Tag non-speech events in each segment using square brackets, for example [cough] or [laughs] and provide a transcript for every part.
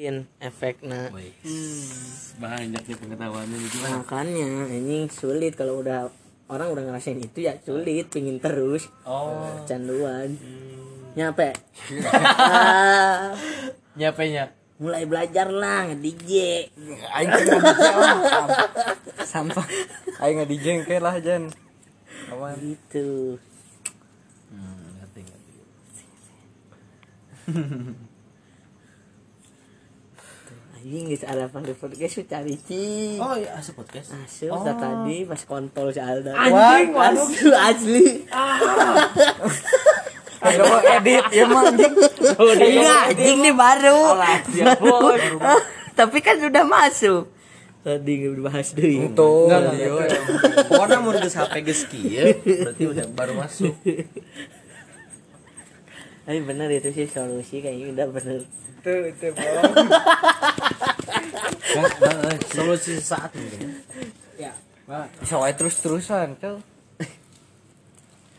in efeknya Wih, banyak nih pengetahuannya gimana? makanya ini sulit kalau udah orang udah ngerasain itu ya sulit pingin terus Oh, canduan nyampe Ah, [laughs] nyapenya. mulai belajar lah nge-DJ Aing kan nggak DJ lah. Sampah. Aing nggak DJ kayak lah Jan. Awan. gitu Hmm, ngerti ngerti. [laughs] anjing geus ada pada podcast su cari ci. Oh iya, asup podcast. Asup oh. tadi pas kontol si Alda. Anjing, waduh. asu asli. Kagak mau edit ya mah anjing. enggak anjing nih baru. Ya, boy. tapi kan sudah masuk. Tadi nggak bahas deh enggak. Pokoknya mau geus HP geus kieu, berarti udah baru masuk. [laughs] tapi bener itu sih solusi kayaknya udah bener Tuh, itu bro. Nah, solusi saat mungkin. Ya. Bisa wae terus-terusan, tuh.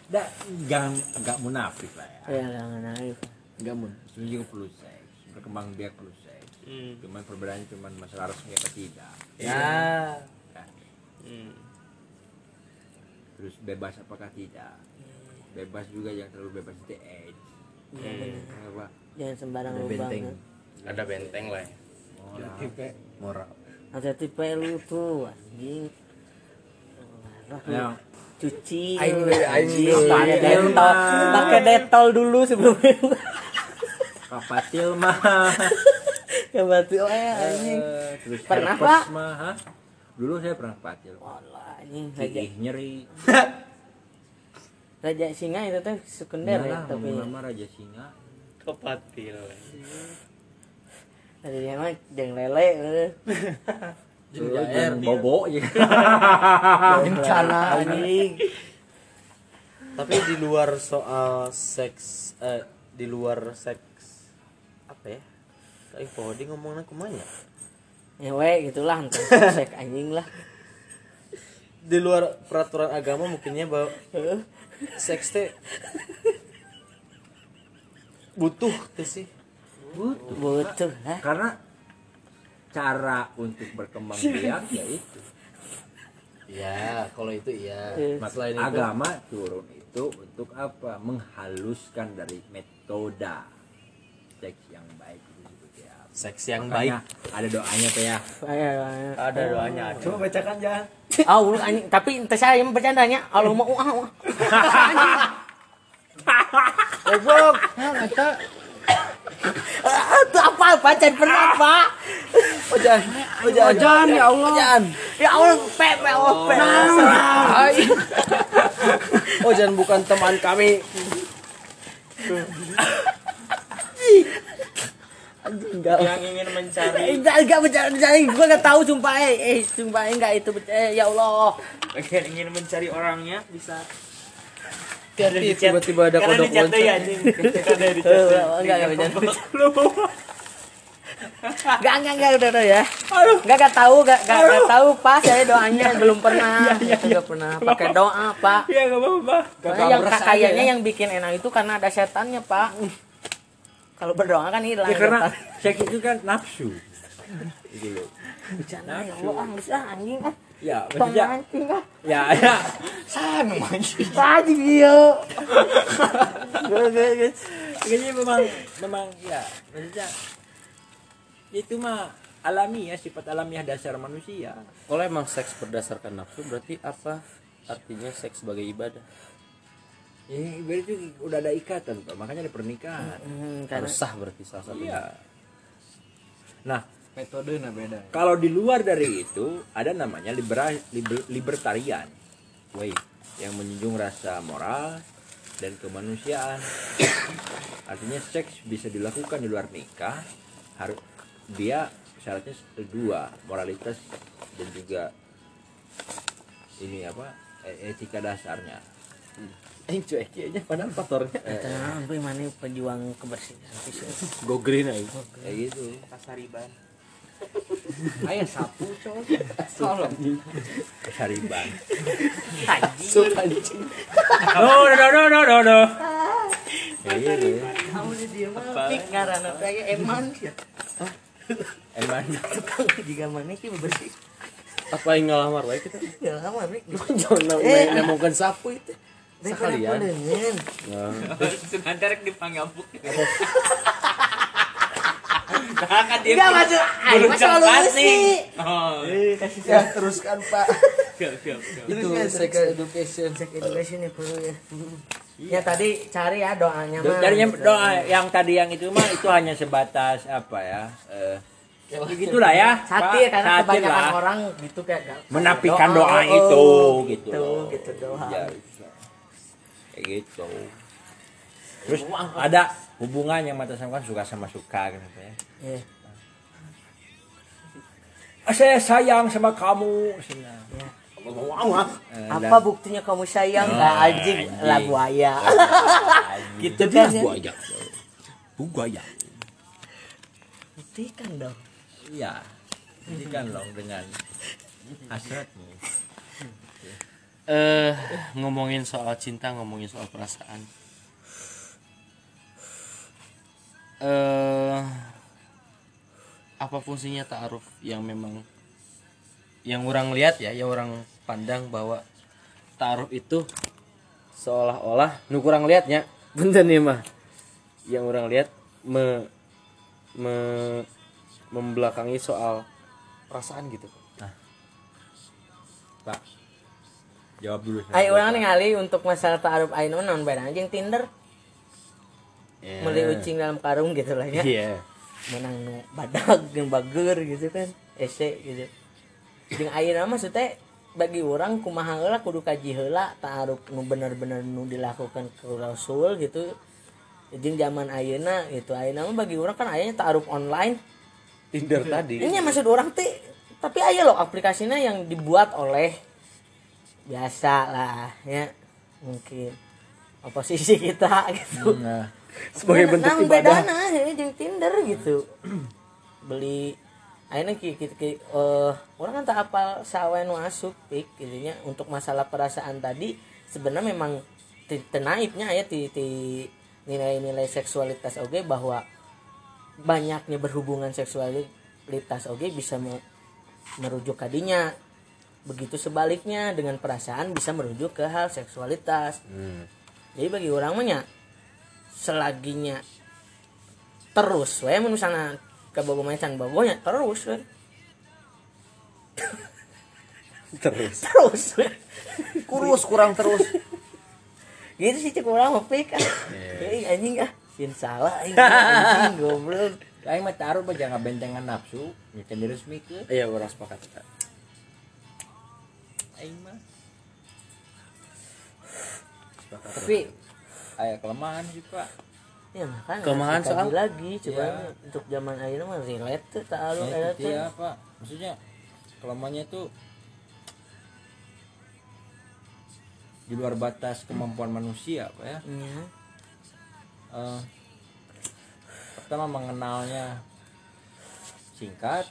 Da, jangan agak munafik lah ya. ya jangan naif Enggak mun, setuju perlu seks, berkembang biak perlu seks. Cuman perbedaannya cuman masalah resmi apa tidak. Ya. Kan? Terus bebas apakah tidak? Bebas juga yang terlalu bebas itu AIDS. Kenapa? jangan sembarang Ada lubang benteng. ya. Ada benteng lah ya. Moral. hati-hati pe lu tuh anjing. Yang cuci Aing aing pakai detol pakai detol dulu sebelum kapatil mah. ya anjing Terus Pernah, Pak? Dulu saya pernah patil. Walah, anjing nyeri. [laughs] raja singa itu teh sekunder ya tapi nama Raja Singa. Kepatil. ada yang mah jeng lele eh. [laughs] Jeung Eh, bobo [laughs] ya. Bencana anjing Tapi di luar soal seks eh di luar seks apa ya? Kayak podi ngomongnya kumanya. ya we gitulah tentang sek anjing lah Di luar peraturan agama mungkinnya bahwa Heeh. Seks teh butuh tuh sih. Butuh. butuh lah Karena cara untuk berkembang biak ya itu. Ya, kalau itu iya. Yes. Mas Selain itu agama turun itu untuk apa? Menghaluskan dari metode seks yang baik itu seperti apa. Seks yang baik. Makanya ada doanya tuh ya. Ayo, ayo. Ada doanya. Ada. Coba bacakan Jan. Ah, ulah anjing, tapi ente saya yang bercandanya. Allah mau ah. ah. Goblok. Hah, eta. Ah, Itu apa? Pacar pernah apa? Ojan. Ojan ya Allah. Jangan. Ya Allah, pepe, oh, pepe. Oh, jangan bukan teman kami. Enggak. Yang ingin mencari Enggak, enggak bercanda, bercanda. Gua enggak tahu sumpah eh. Eh, sumpah eh, enggak itu bercanda. Ya Allah. yang ingin mencari orangnya bisa Tiba-tiba ada kodok loncat. ya. Karena di Eh, [laughs] Enggak, enggak bercanda. Enggak, enggak, enggak udah udah ya. Enggak enggak tahu, enggak enggak enggak tahu Pak. Saya doanya belum pernah. Itu enggak pernah pakai doa, Pak. Ya enggak apa-apa. Yang kayaknya yang bikin enak itu karena ada setannya, Pak. Kalau berdoa kan hilang. Ya karena seks itu kan nafsu. Gitu loh. bercanda ya Allah, ah, bisa anjing ah. Ya, maksudnya anjing ah. ya ya Sana anjing. Anjing dia. Kayaknya memang memang ya maksudnya itu mah alami ya sifat alamiah dasar manusia. Kalau emang seks berdasarkan nafsu berarti apa artinya seks sebagai ibadah? Ya, berarti udah ada ikatan Pak. makanya ada pernikahan. Hmm, karena Harus sah berarti salah satunya. Iya. Nah, Metode nah beda. kalau di luar dari itu ada namanya libera, liber- libertarian. Way yang menjunjung rasa moral dan kemanusiaan. Artinya seks bisa dilakukan di luar nikah, harus dia syaratnya dua, moralitas dan juga ini apa? e- etika dasarnya. Aing cuek aja padahal faktornya. Tenang, sampai mana pejuang kebersihan. Go green aja. Kayak gitu. Kasariban. [laughs] Ayo sapu coy. Tolong. Sariban. Sup anjing. No, no, no, no, no, no. Gitu. Kamu di dia mah pik ngaran apa ya eman. emang tukang jika mana sih bersih apa yang ngalamar wae kita lama nih jangan Eh. nemokan sapu itu Sekalian. pelengan Sebentar dipanggapuk. Nah, kan dia Enggak masuk ayo selalu sih Oh, ya teruskan pak. Itu sex education. sex education ya perlu ya. Ya tadi cari ya doanya mah dari yang doa yang tadi yang itu mah itu hanya sebatas apa ya eh, gitulah ya Pak. karena Satir kebanyakan lah. orang gitu kayak menapikan doa, oh, itu oh, gitu. gitu gitu doa. Ya. Kayak gitu. Terus ada hubungan yang mata sama kan suka sama suka gitu ya. Iya. "Ah, saya sayang sama kamu. Iya. wow Eh, apa dan- buktinya kamu sayang? Oh, nggak anjing. anjing. lah buaya. [laughs] Gitu kan ya. buaya. Buaya. Buktikan dong. Iya. Jadi kan loh dengan hasratmu eh ngomongin soal cinta ngomongin soal perasaan. Eh apa fungsinya ta'aruf yang memang yang orang lihat ya yang orang pandang bahwa ta'aruf itu seolah-olah nu kurang lihatnya [laughs] bener nih mah. Yang orang lihat me, me- membelakangi soal perasaan gitu. Pak jawab dulu Ayo orang ningali untuk masalah ta'aruf mah non beda anjing Tinder? Ya. beli ucing dalam karung gitu lah ya. Iya. Menang nu badag yang bager gitu kan ese gitu. Jeung ayeuna mah maksudnya bagi orang kumaha heula kudu kaji heula ta'aruf nu bener-bener nu dilakukan ke Rasul gitu. Jeung zaman ayeuna gitu ayeuna mah bagi orang kan ayahnya ta'aruf online. Tinder tadi. Ini maksud orang teh tapi aja loh aplikasinya yang dibuat oleh biasa lah ya. Mungkin oposisi kita [laughs] gitu. Nah sebagai bentuk Nah, ibadah. bedana ya jeung Tinder gitu. [clears throat] Beli akhirnya ki, ki, ki- eh, orang kan tak apal sawe nu asup pik gitu nya untuk masalah perasaan tadi sebenarnya memang tenaipnya ya ti, ti nilai-nilai seksualitas oke bahwa banyaknya berhubungan seksualitas oke bisa me- merujuk kadinya begitu sebaliknya dengan perasaan bisa merujuk ke hal seksualitas Hmm. jadi bagi orang mah nya, selaginya terus we mun misalnya ke bogo macan bogonya terus we. terus [laughs] terus we. kurus kurang terus gitu sih cek orang mah pik ah. Eh, anjing ah sin salah anjing, [laughs] anjing goblok Aing mah taruh aja nggak bentengan nafsu, ya kan diresmikeun. iya orang sepakat Aing mah. Tapi aya kelemahan sih pak. ya makanya Kelemahan soal? lagi coba Ya. untuk zaman akhirnya mah relate tuh tak alu Ya, ada itu ya pak. Maksudnya kelemahannya tuh di luar batas kemampuan manusia pak ya. Iya. Eh, pertama mengenalnya singkat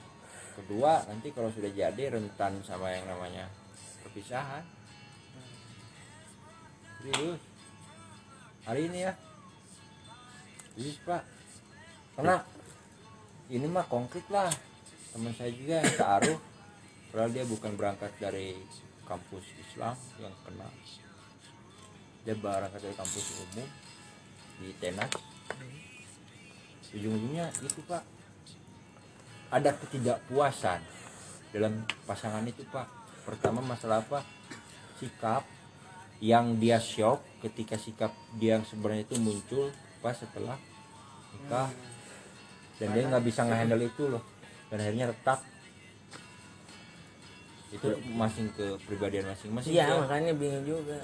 kedua nanti kalau sudah jadi rentan sama yang namanya perpisahan serius? Hari ini ya? Serius pak? Karena ini mah konkret lah. Teman saya juga yang taruh. Padahal dia bukan berangkat dari kampus Islam yang kena. Dia berangkat dari kampus umum di tenas. Ujung-ujungnya itu pak ada ketidakpuasan dalam pasangan itu pak pertama masalah apa? Sikap yang dia shock ketika sikap dia yang sebenarnya itu muncul pas setelah nikah. Dan dia nggak bisa ngehandle itu loh. Dan akhirnya retak. Itu masing ke pribadian masing-masing iya ya. makanya bingung juga.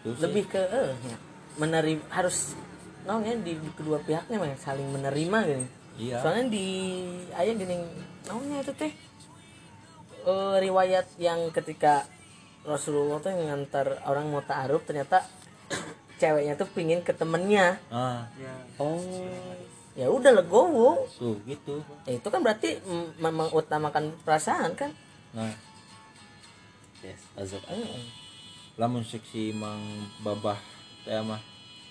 Itu sih. lebih ke eh ya, menerima harus naonnya di, di kedua pihaknya mah saling menerima gini iya. Soalnya di ayah gini naonnya itu teh eh, riwayat yang ketika Rasulullah tuh ngantar orang mau ta'aruf ternyata [clears throat] ceweknya tuh pingin ke temennya. Ah. Oh. Ya udah legowo. Tuh gitu. Ya, itu kan berarti mm, mengutamakan perasaan kan? Nah. Yes. Azab. Heeh. lamun seksi mang babah teh mah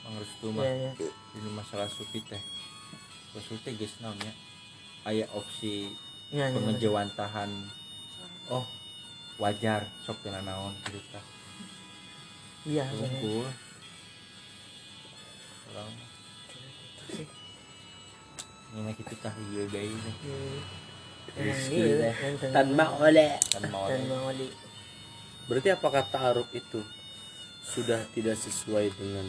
mang restu mah Iya, iya. ini masalah supi teh. Rasul teh geus naon nya aya opsi Ya, ya. pengejawantahan oh wajar sok kena naon tah iya. Unggul. orang. Ini kita tah. Emang Rizky iya, yang tenang. tanpa oleh mau di berarti apakah ta'aruf itu sudah tidak sesuai dengan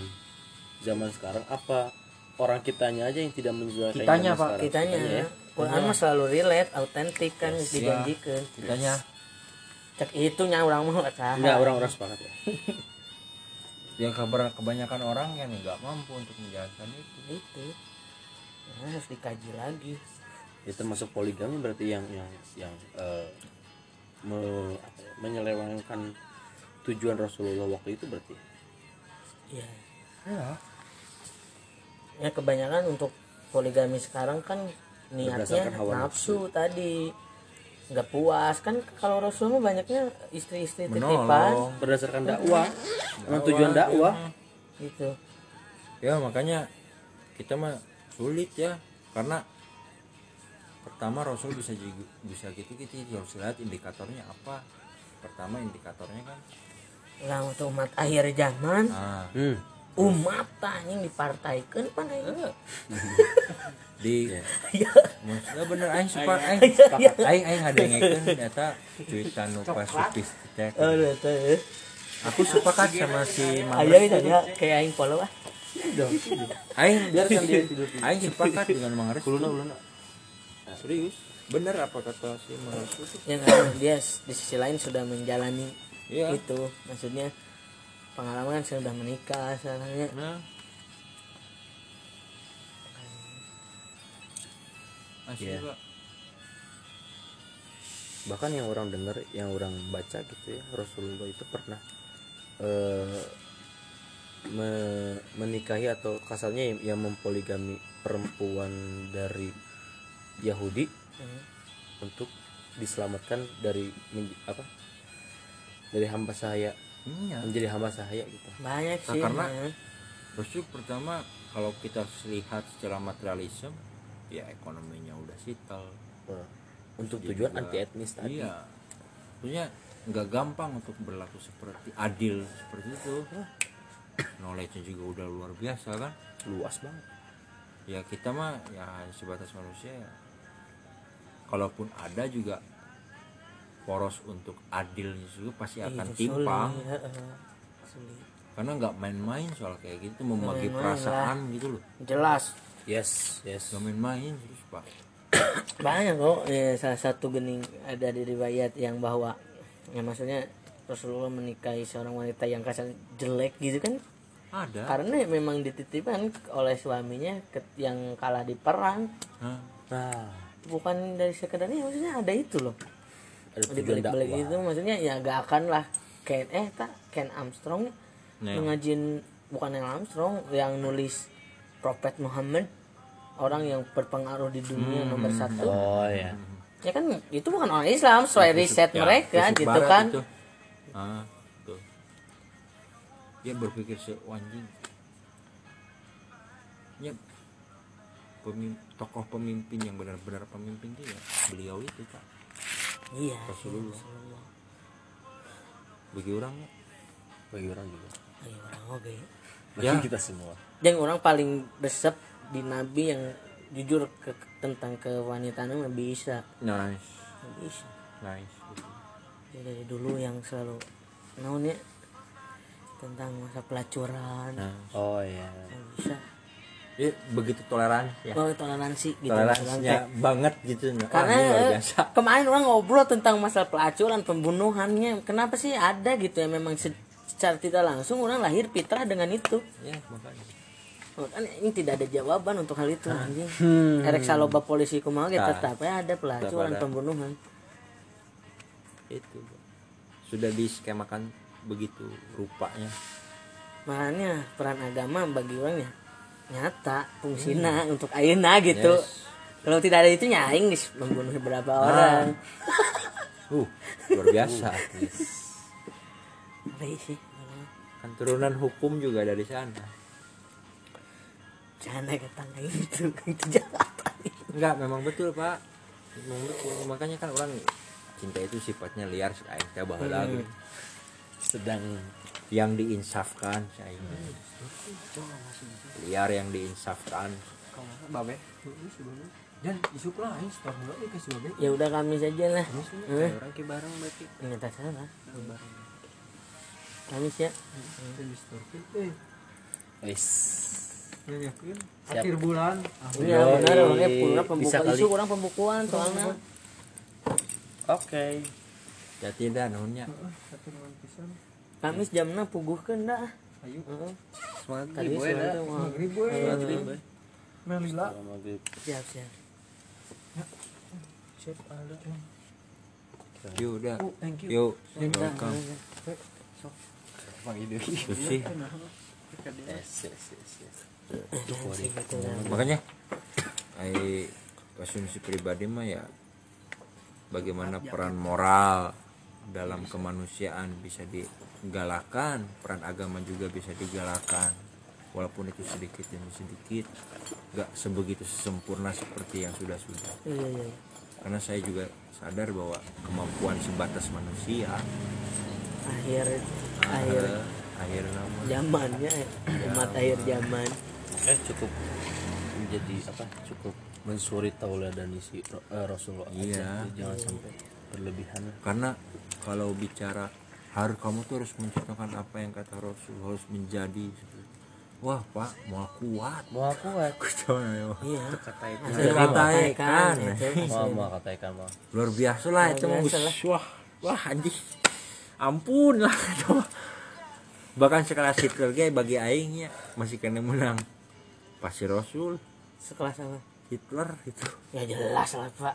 zaman sekarang? Apa orang kitanya aja yang tidak menyesuaikan Kitanya, Pak, sekarang? kitanya. Ya? Quran mah selalu relate autentik kan dijanjikan. Kitanya cek itu nya orang mah saha. enggak orang-orang sepakat ya. [laughs] Yang kabar kebanyakan orang yang nggak mampu untuk menjalankan itu. Itu. Nah, harus dikaji lagi. Itu termasuk poligami berarti yang yang yang eh, me- ya, menyelewengkan tujuan Rasulullah waktu itu berarti. Iya. Ya. Ya kebanyakan untuk poligami sekarang kan niatnya nafsu tadi nggak puas. Kan kalau Rasul mah banyaknya istri-istri titipan berdasarkan dakwah. Memang tujuan dakwah. gitu. Ya makanya kita mah sulit ya. Karena pertama Rasul bisa juga, bisa gitu kita harus lihat indikatornya apa. Pertama indikatornya kan orang untuk umat akhir zaman. Nah hmm. Umat tanya dipartaikan pan aing. di [laughs] Ya. maksudnya bener aing suka aing sepakat [laughs] aing aing ngadengekeun eta cuitan nu pasukis teh Oh, udah tuh. aku sepakat sama si Mama Ayo itu ya kayak aing follow ah. aing biarkan dia tidur aing sepakat dengan Mang Restu kuluna kuluna serius? Bener apa kata si Mang Yang dia di sisi lain sudah menjalani iya. itu maksudnya pengalaman kan sudah menikah soalnya nah Iya. Bahkan yang orang dengar yang orang baca gitu ya Rasulullah itu pernah eh, me- menikahi atau kasarnya yang, mempoligami perempuan dari Yahudi Hmm. untuk diselamatkan dari apa dari hamba sahaya iya. Menjadi hamba sahaya gitu. Banyak Nah, sih karena- nah. Rasul pertama kalau kita lihat secara materialisme ya ekonominya udah sital. Nah, untuk Dia tujuan juga- anti etnis tadi. iya. Maksudnya nggak gampang untuk berlaku seperti adil seperti itu. Knowledge juga udah luar biasa kan? Luas banget. Ya kita mah ya sebatas manusia ya. kalaupun ada juga poros untuk adilnya juga pasti akan Itu timpang. sulit. Sulit. karena nggak main-main soal kayak gitu membagi perasaan gitu loh. Jelas. Yes yes. nggak main-main terus pak. [coughs] Banyak kok ya, salah satu gening ada di riwayat yang bahwa ya maksudnya Rasulullah menikahi seorang wanita yang kasar jelek gitu kan? Ada. Karena memang dititipkan oleh suaminya ke- yang kalah di perang. Hah? nah bukan dari sekedarnya maksudnya ada itu loh ada tujuan dakwah itu maksudnya ya gak akan lah Ken eh tak Ken Armstrong Neil. ngajin bukan Neil Armstrong yang nulis Prophet Muhammad orang yang berpengaruh di dunia nomor satu oh ya ya kan itu bukan orang Islam sesuai riset Ya, mereka gitu kan itu. Ah, tuh. Dia berpikir se anjing. Ya, pemim- tokoh pemimpin yang benar-benar pemimpin ya beliau itu pak iya Rasulullah. bagi orang bagi orang juga. Ayo, orang oke. Bagi Ya. kita semua. Yang orang paling resep di Nabi yang jujur ke, tentang kewanitaan mah bisa nice. Bisa nice. Ya, dari dulu yang selalu naonnya tentang masa pelacuran. Nah oh ya yang bisa dia begitu toleransi ya. Oh toleransi gitu toleransinya banget gitu. Nah, karena ini luar eh, biasa. [laughs] kemarin orang ngobrol tentang masalah pelacuran pembunuhannya. Kenapa sih ada gitu ya? Memang se- secara tidak langsung orang lahir fitrah dengan itu. Ya makanya. Kan ini tidak ada jawaban untuk hal itu anjing. erek saloba polisi kumaha Nah. tetap ya ada pelacuran pembunuhan. Itu sudah diskemakan begitu rupanya. Makanya peran agama bagi orang ya nyata fungsinya untuk ayeuna gitu. Yes. kalau tidak ada itu nyaing geus membunuh beberapa orang. [laughs] Uh luar biasa. [laughs] Baik sih? Kan turunan hukum juga dari sana. Jangan naik ke tangga itu itu Jakarta. Enggak memang betul pak. Memang betul. Makanya kan orang cinta itu sifatnya liar sih aing teh baheula gitu. Sedang yang diinsafkan si aing liar yang diinsafkan. Babe. Dan isuk lah ini setor dulu nih kasih babe. Ya udah kami saja lah. Orang ke bareng berarti ini tak salah Kamis ya? Dan distorkan eh. Wis. Akhir bulan. Iya benar makanya pulang Bisa pembuka kali. isu kurang pembukuan soalnya. Oke. Jadi bulan pisan Kamis jam 6 puguhkeun dah ayo. Heeh. semangat. Tadi melila. Siap siap. Siap ada yuk udah oh thank you. Yuk Udah, welcome. udah. panggil dia Susi yes yes yes yes dah. makanya ai asumsi pribadi mah ya bagaimana peran moral dalam kemanusiaan bisa digalakan peran agama juga bisa digalakan walaupun itu sedikit demi sedikit nggak sebegitu sempurna seperti yang sudah sudah iya iya iya. karena saya juga sadar bahwa kemampuan sebatas manusia akhir akhir eh, akhir nama zamannya umat akhir zaman eh cukup menjadi apa cukup mensuri tauladan si Ro- eh, Rasulullah aja. Iya. Jadi jangan sampai berlebihan. Karena kalau bicara harus kamu tuh harus menciptakan apa yang kata Rasul harus menjadi wah pak mau kuat. Mau kuat. Iya kata itu Asli Katakan. itu mau mau katakan mau. Luar biasa lah itu lah. wah wah anjing. Ampun lah [laughs] bahkan sekelas Hitler ge bagi aingnya masih kena menang. Pasti Rasul. Sekelas apa? Hitler itu. Ya jelas lah pak.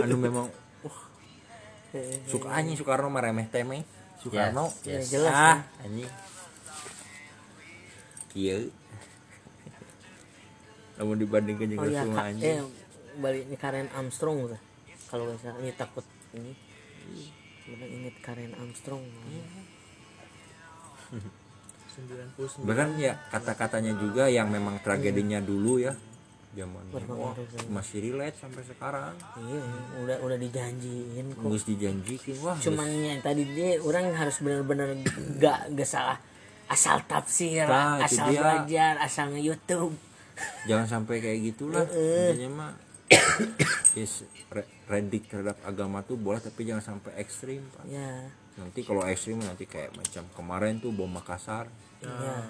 Anu memang suka anjing Soekarno mah remeh temeh. Soekarno ya yes. jelas ah kan. anjing. Kieu. [laughs] Namun dibandingkan oh dengan iya semua anjing. eh balik ini Karen Armstrong tuh. Kalau nggak salah ini takut ini. Benar inget Karen Armstrong. Bahkan ya kata-katanya juga yang memang tragedinya dulu ya zaman wah, masih relate sampai sekarang. Iya udah udah dijanjiin kok. Nggak dijanjikan wah cuman yang tadi dia orang harus benar-benar [coughs] gak gak salah. Asal tafsir Nah, asal dia. belajar asal YouTube jangan sampai kayak gitulah. Intinya mah [coughs] re- redik terhadap agama tuh boleh tapi jangan sampai ekstrim Pak. ya nanti kalau ekstrim nanti kayak macam kemarin tuh bom Makassar. Ya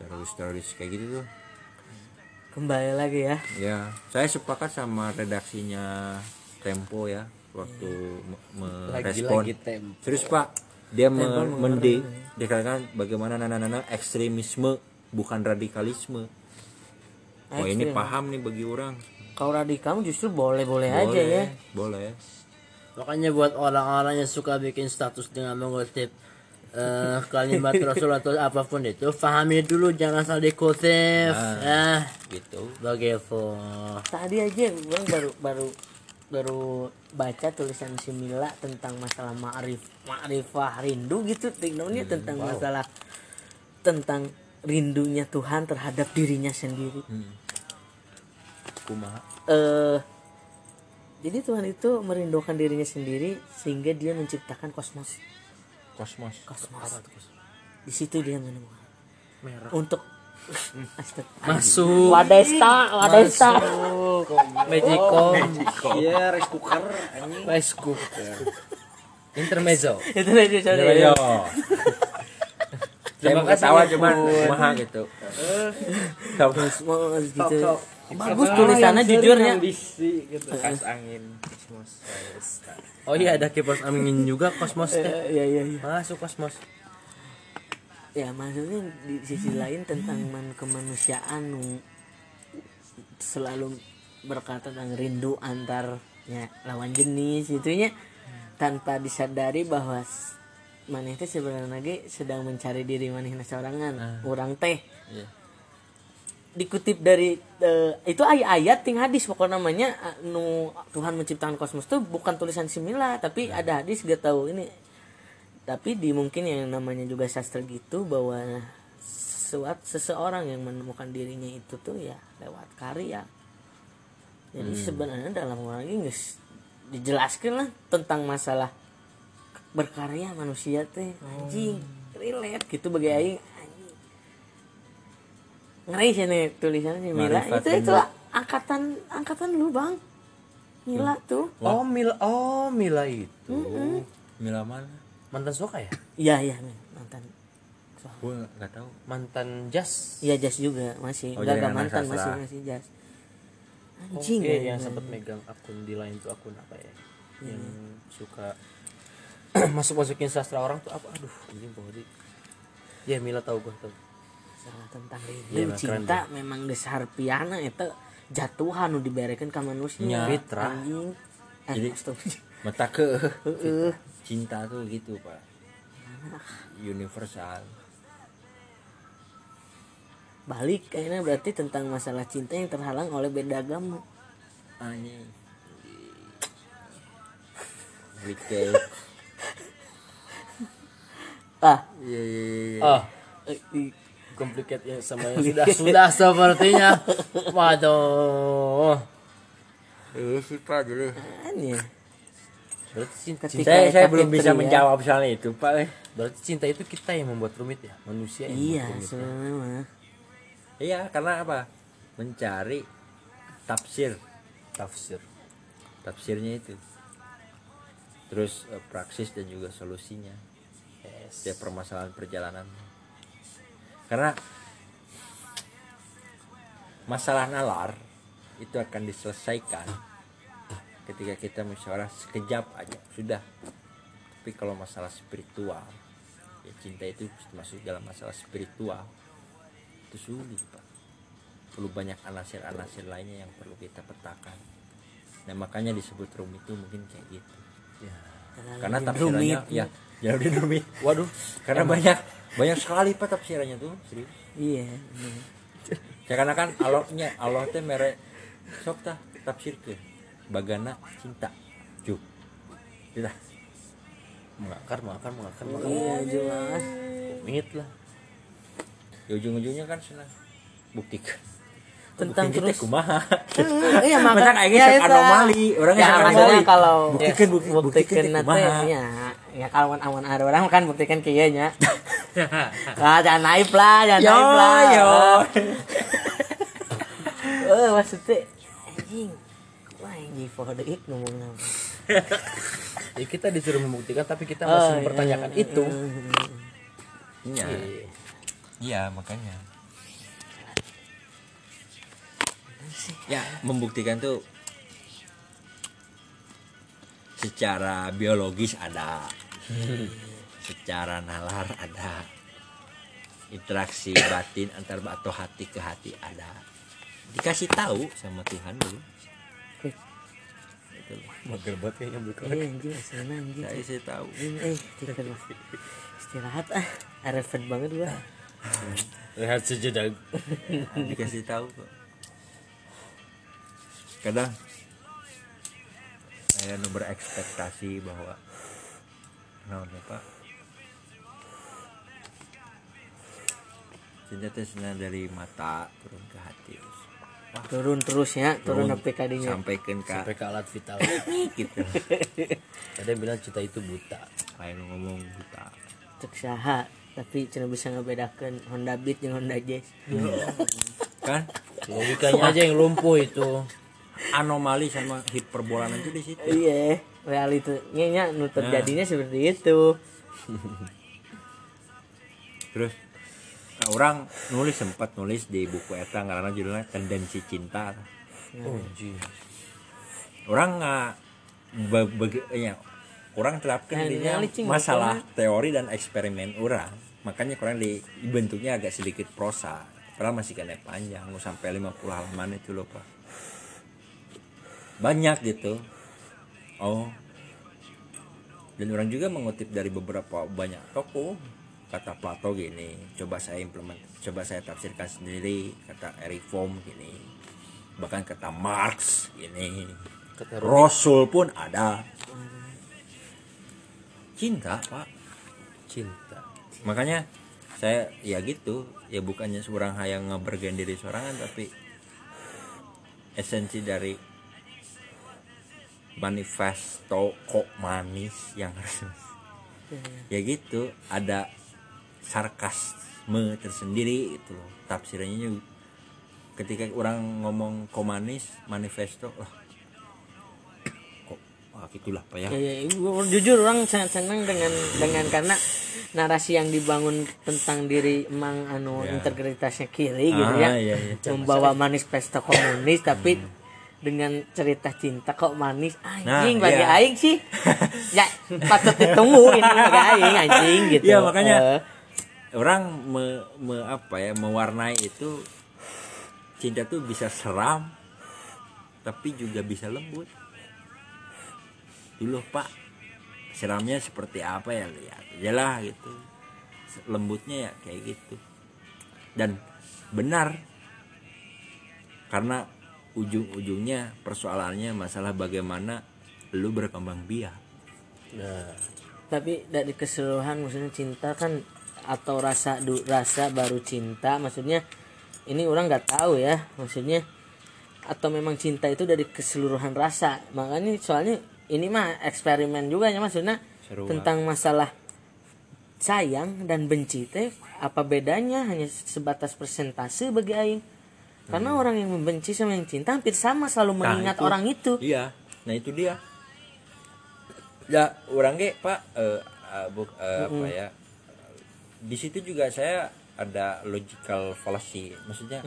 teroris teroris kayak gitu tuh kembali lagi ya. Ya saya sepakat sama redaksinya Tempo ya waktu me- merespon tempo. Serius pak dia me- mending dikatakan bagaimana nana-nana ekstremisme bukan radikalisme. Oh ini Ekstrim. paham nih bagi orang. Kalau radikal justru boleh-boleh aja ya. boleh. Makanya buat orang-orang yang suka bikin status dengan mengutip eh, kalimat Rasul atau apa pun itu pahami dulu jangan salah dikutip. Ah gitu. Begitu tadi aja orang baru baru baru baca tulisan si Mila tentang masalah ma'rif ma'rifah rindu gitu. Teknologi tentang masalah tentang rindunya Tuhan terhadap dirinya sendiri. Kumaha eh jadi Tuhan itu merindukan dirinya sendiri sehingga dia menciptakan kosmos kosmos kosmos di situ dia menemukan untuk Astaga. masuk Wadesta, Wadesta. Magicom iya rice cooker rice cooker intermezzo yo saya mau ketawa cuman kumaha gitu Kosmos gitu. Bagus tulisannya jujurnya. bisi gitu. Kas angin oh iya ada kipas angin juga kosmos teh. Iya iya iya. masuk kosmos. Ya maksudnya di sisi lain tentang man kemanusiaan nu selalu berkata tentang rindu antarnya lawan jenis itunya tanpa disadari bahwa maneh teh sebenarnya lagi sedang mencari diri maneh sorangan. Orang teh. Iya. Dikutip dari eh, itu ayat-ayat ting hadis pokoknya namanya eh, nu Tuhan menciptakan kosmos itu bukan tulisan simila tapi ada hadis gak tahu ini. Tapi di mungkin yang namanya juga sastra gitu bahwa sesuatu seseorang yang menemukan dirinya itu tuh ya lewat karya. Jadi sebenarnya dalam orang ini geus dijelaskan lah tentang masalah berkarya manusia teh anjing relate gitu bagi aing ngeri sih nih tulisannya si Mila Marifat itu itu angkatan angkatan lu bang Mila tuh Oh Mila, oh Mila itu Mila mana mantan Soka ya? iya iya men, mantan gue nggak tahu Mantan Jas. iya Jas juga masih Oh, jadi enggak anak mantan sastra. masih masih Jas anjing iya, men. yang sempat megang akun di lain tuh akun apa ya? Yang suka [clears throat] masuk masukin sastra orang tuh apa? Aduh, anjing pokoknya. Ya Mila tahu gua tahu. Tentang rindu keren cinta memang besar piana itu jatuhan nu diberekeun ka manusia. Nya. Fitrah. anjing. Eh, Jadi- mata ke cinta tuh gitu pak. Universal. Balik kayaknya berarti tentang masalah cinta yang terhalang oleh beda agama. Anjing. [laughs] Ah. Iya iya iya. Ah, eh, di- complicated ya sama yang sudah sudah sepertinya. Waduh. Iya sih pak dulu. aneh Berarti cinta, cinta, Saya saya belum bisa ya. menjawab soal itu pak. berarti cinta itu kita yang membuat rumit ya, manusia yang iya sebenarnya mah Iya karena apa? Mencari tafsir Tafsir. tafsirnya itu. Terus eh, praksis dan juga solusinya. Yes. setiap permasalahan perjalanan karena masalah nalar itu akan diselesaikan ketika kita musyawarah sekejap aja. Sudah. Tapi kalau masalah spiritual ya cinta itu masuk dalam masalah spiritual itu sulit pak. Perlu banyak anasir-anasir lainnya yang perlu kita petakan. Nah makanya disebut rumit itu mungkin kayak gitu karena tafsirannya ya ya udah rumit. [laughs] Waduh, karena banyak banyak [laughs] sekali pak tafsirannya tuh. Serius? Iya bener. ya karena kan Allahnya Allah teh mere sok tah tafsir ke bagana cinta. Juk tidak mengakar, mengakar, mengakar, mengakar. iya jelas. Mingit lah. ya ujung-ujungnya kan senang. Buktikan tentang terus kumaha [laughs] iya Masa makanya kayaknya sok anomali, orang ya anomali. kalau Buktikan, buk- buktikan nanti kumaha. ya ya kalau awan ada orang kan buktikan kayaknya [laughs] ah jangan naik lah jangan Yo, naik lah yo. [laughs] eh maksudnya anjing wah anjing for the it ngomong nama Ya, kita disuruh membuktikan tapi kita Oh, masih iya, mempertanyakan iya, itu. iya Iya. iya makanya ya membuktikan tuh secara biologis ada. Secara nalar ada. Interaksi batin antar atau hati ke hati ada. Dikasih tahu sama Tuhan dulu. Gitu. Mager banget kayaknya bukan. iya anjing aslinya anjing saya sih tahu. Eh istirahat ah. Arefet banget gua. Lihat sejedak. dikasih tahu kok kadang saya nu berekspektasi bahwa naonnya pak cenah dari mata turun ke hati. Turun terus ya turun sampai kadinya sampaikan ke Sampai ke alat vital. [laughs] gitu. Ada bilang cinta itu buta. lain ngomong buta. Cek saha tapi cina bisa ngebedakan Honda Beat dengan Honda Jazz. Kan? Logikanya aja yang lumpuh itu. Anomali sama hiperbola itu di situ. Iya realitanya nya nu terjadinya seperti itu. [laughs] Terus nah, orang nulis sempat nulis di buku eta karena judulnya tendensi cinta. Oh, orang nggak ya, orang terapkan Nah, masalah teori dan eksperimen orang. Makanya kurang di bentuknya agak sedikit prosa. Padahal masih kena panjang sampai 50 halaman itu loh pak banyak gitu. Oh. Dan orang juga mengutip dari beberapa banyak tokoh. Kata Plato gini coba saya implement coba saya tafsirkan sendiri kata Eric Fromm gini. Bahkan kata Marx gini Kata Rasul pun ada. Cinta pak. Cinta. makanya saya ya gitu. Ya bukannya seorang hayang ngebergen diri sorangan tapi esensi dari manifesto kok manis yang harus. Ya gitu ada sarkasme tersendiri itu loh. Tafsirannya juga ketika orang ngomong kok manis manifesto lah. [coughs] Kok ah, gitulah pak ya. Ya, ya, jujur orang sangat senang dengan dengan karena narasi yang dibangun tentang diri emang anu Ya. integritasnya kiri gitu Ah, ya. iya, iya. membawa manifesto komunis tapi dengan cerita cinta kok manis? Anjing Nah, bagi iya. aing sih. [laughs] Ya patut ditunggu ini bagi aing anjing gitu. Iya, makanya Eh, orang me, me- apa ya mewarnai itu cinta tuh bisa seram tapi juga bisa lembut. Dulu pak seramnya seperti apa ya lihat aja lah gitu. Lembutnya ya kayak gitu. Dan benar karena ujung-ujungnya persoalannya masalah bagaimana lu berkembang biak. Tapi dari keseluruhan maksudnya cinta kan atau rasa du, rasa baru cinta maksudnya ini orang nggak tahu ya maksudnya atau memang cinta itu dari keseluruhan rasa. Makanya soalnya ini mah eksperimen juga ya maksudnya Seru tentang masalah sayang dan benci teh apa bedanya? Hanya sebatas persentase bagi aing karena orang yang membenci sama yang cinta hampir sama selalu Nah, mengingat itu. orang itu Iya, nah itu dia. Ya, orang ge Pak eh, eh, bu- eh, apa ya? Di situ juga saya ada logical fallacy, maksudnya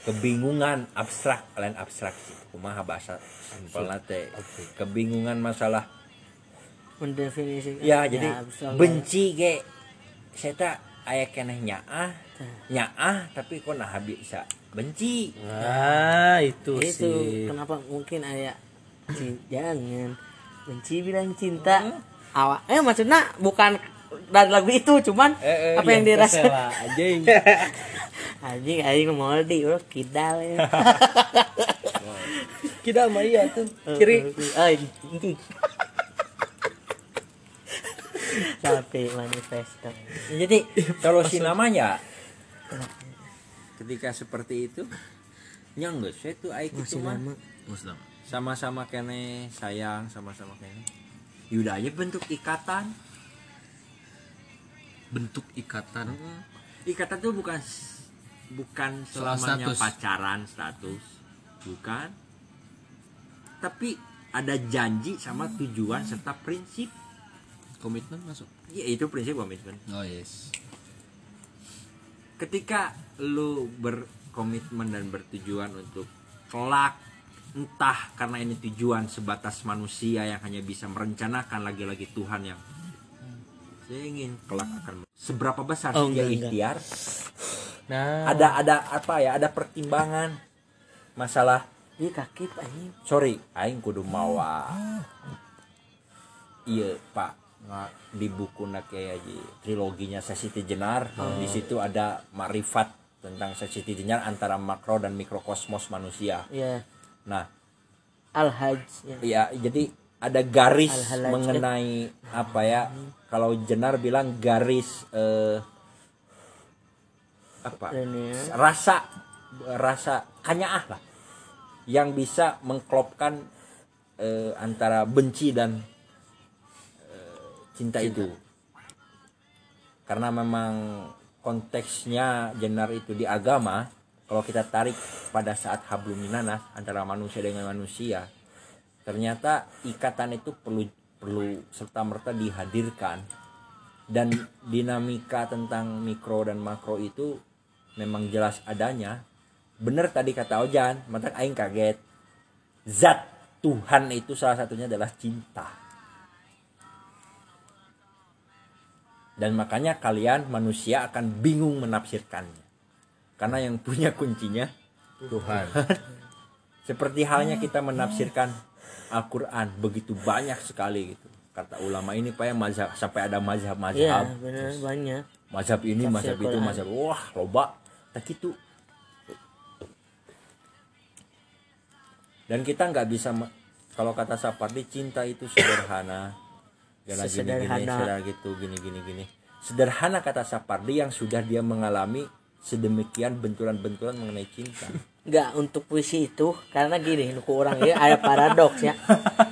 kebingungan abstrak, lain abstraksi. Kumaha bahasa simpel teh. Kebingungan masalah mendefinisikan ya jadi absolut. benci ge saya tak aya keneh nyaah nyaah tapi kok nah bisa benci? Ah itu, itu sih. kenapa mungkin ayah jangan benci bilang cinta. Awak eh maksudnya bukan dari lagu itu cuman Eh, eh, apa yang dirasa? anjing. [laughs] Anjing aing mau di bro kidal ya. [laughs] Kita mah iya tuh kiri. [laughs] anjing tapi manifesto. Jadi kalau si namanya ketika seperti itu nya enggak saya tuh aik itu mah sama-sama kene sayang sama-sama kene. Yuda aja bentuk ikatan. Bentuk ikatan. Ikatan tuh bukan bukan selamanya status. pacaran status. Bukan. Tapi ada janji sama tujuan serta prinsip. Komitmen masuk. Ya itu prinsip komitmen. Oh yes ketika lu berkomitmen dan bertujuan untuk kelak entah karena ini tujuan sebatas manusia yang hanya bisa merencanakan lagi-lagi Tuhan yang saya ingin kelak akan seberapa besar Oh, dia ikhtiar? Nah. Ada ada apa ya? Ada pertimbangan masalah ini kaki anjing sorry aing kudu mawa. Iya pak di buku kayak triloginya Sesiti Jenar di situ ada marifat tentang Sesiti Jenar antara makro dan mikrokosmos manusia ya nah al hajj ya. ya jadi ada garis Al-Halaj. mengenai apa ya kalau Jenar bilang garis eh, apa Ini ya. rasa rasa kanyaah lah yang bisa mengklopkan eh, antara benci dan cinta, itu. Karena memang konteksnya jenar itu di agama kalau kita tarik pada saat hablum minanas antara manusia dengan manusia ternyata ikatan itu perlu perlu serta merta dihadirkan. Dan dinamika tentang mikro dan makro itu memang jelas adanya. Bener tadi kata Ojan mata aing kaget. Zat Tuhan itu salah satunya adalah cinta dan makanya kalian manusia akan bingung menafsirkannya. Karena yang punya kuncinya Tuhan. Seperti halnya kita menafsirkan Al-Quran begitu banyak sekali gitu. Kata ulama ini pak ya mazhab sampai ada mazhab iya benar banyak. Mazhab ini Tafsir mazhab itu mazhab wah loba. Tak gitu. Dan kita nggak bisa kalau kata Sapardi cinta itu sederhana Gana gini gini Sesederhana. sederhana gitu gini gini gini. Sederhana kata Sapardi yang sudah dia mengalami sedemikian benturan-benturan mengenai cinta. [laughs] Nggak untuk puisi itu karena gini nuku orang ya ada paradoks ya.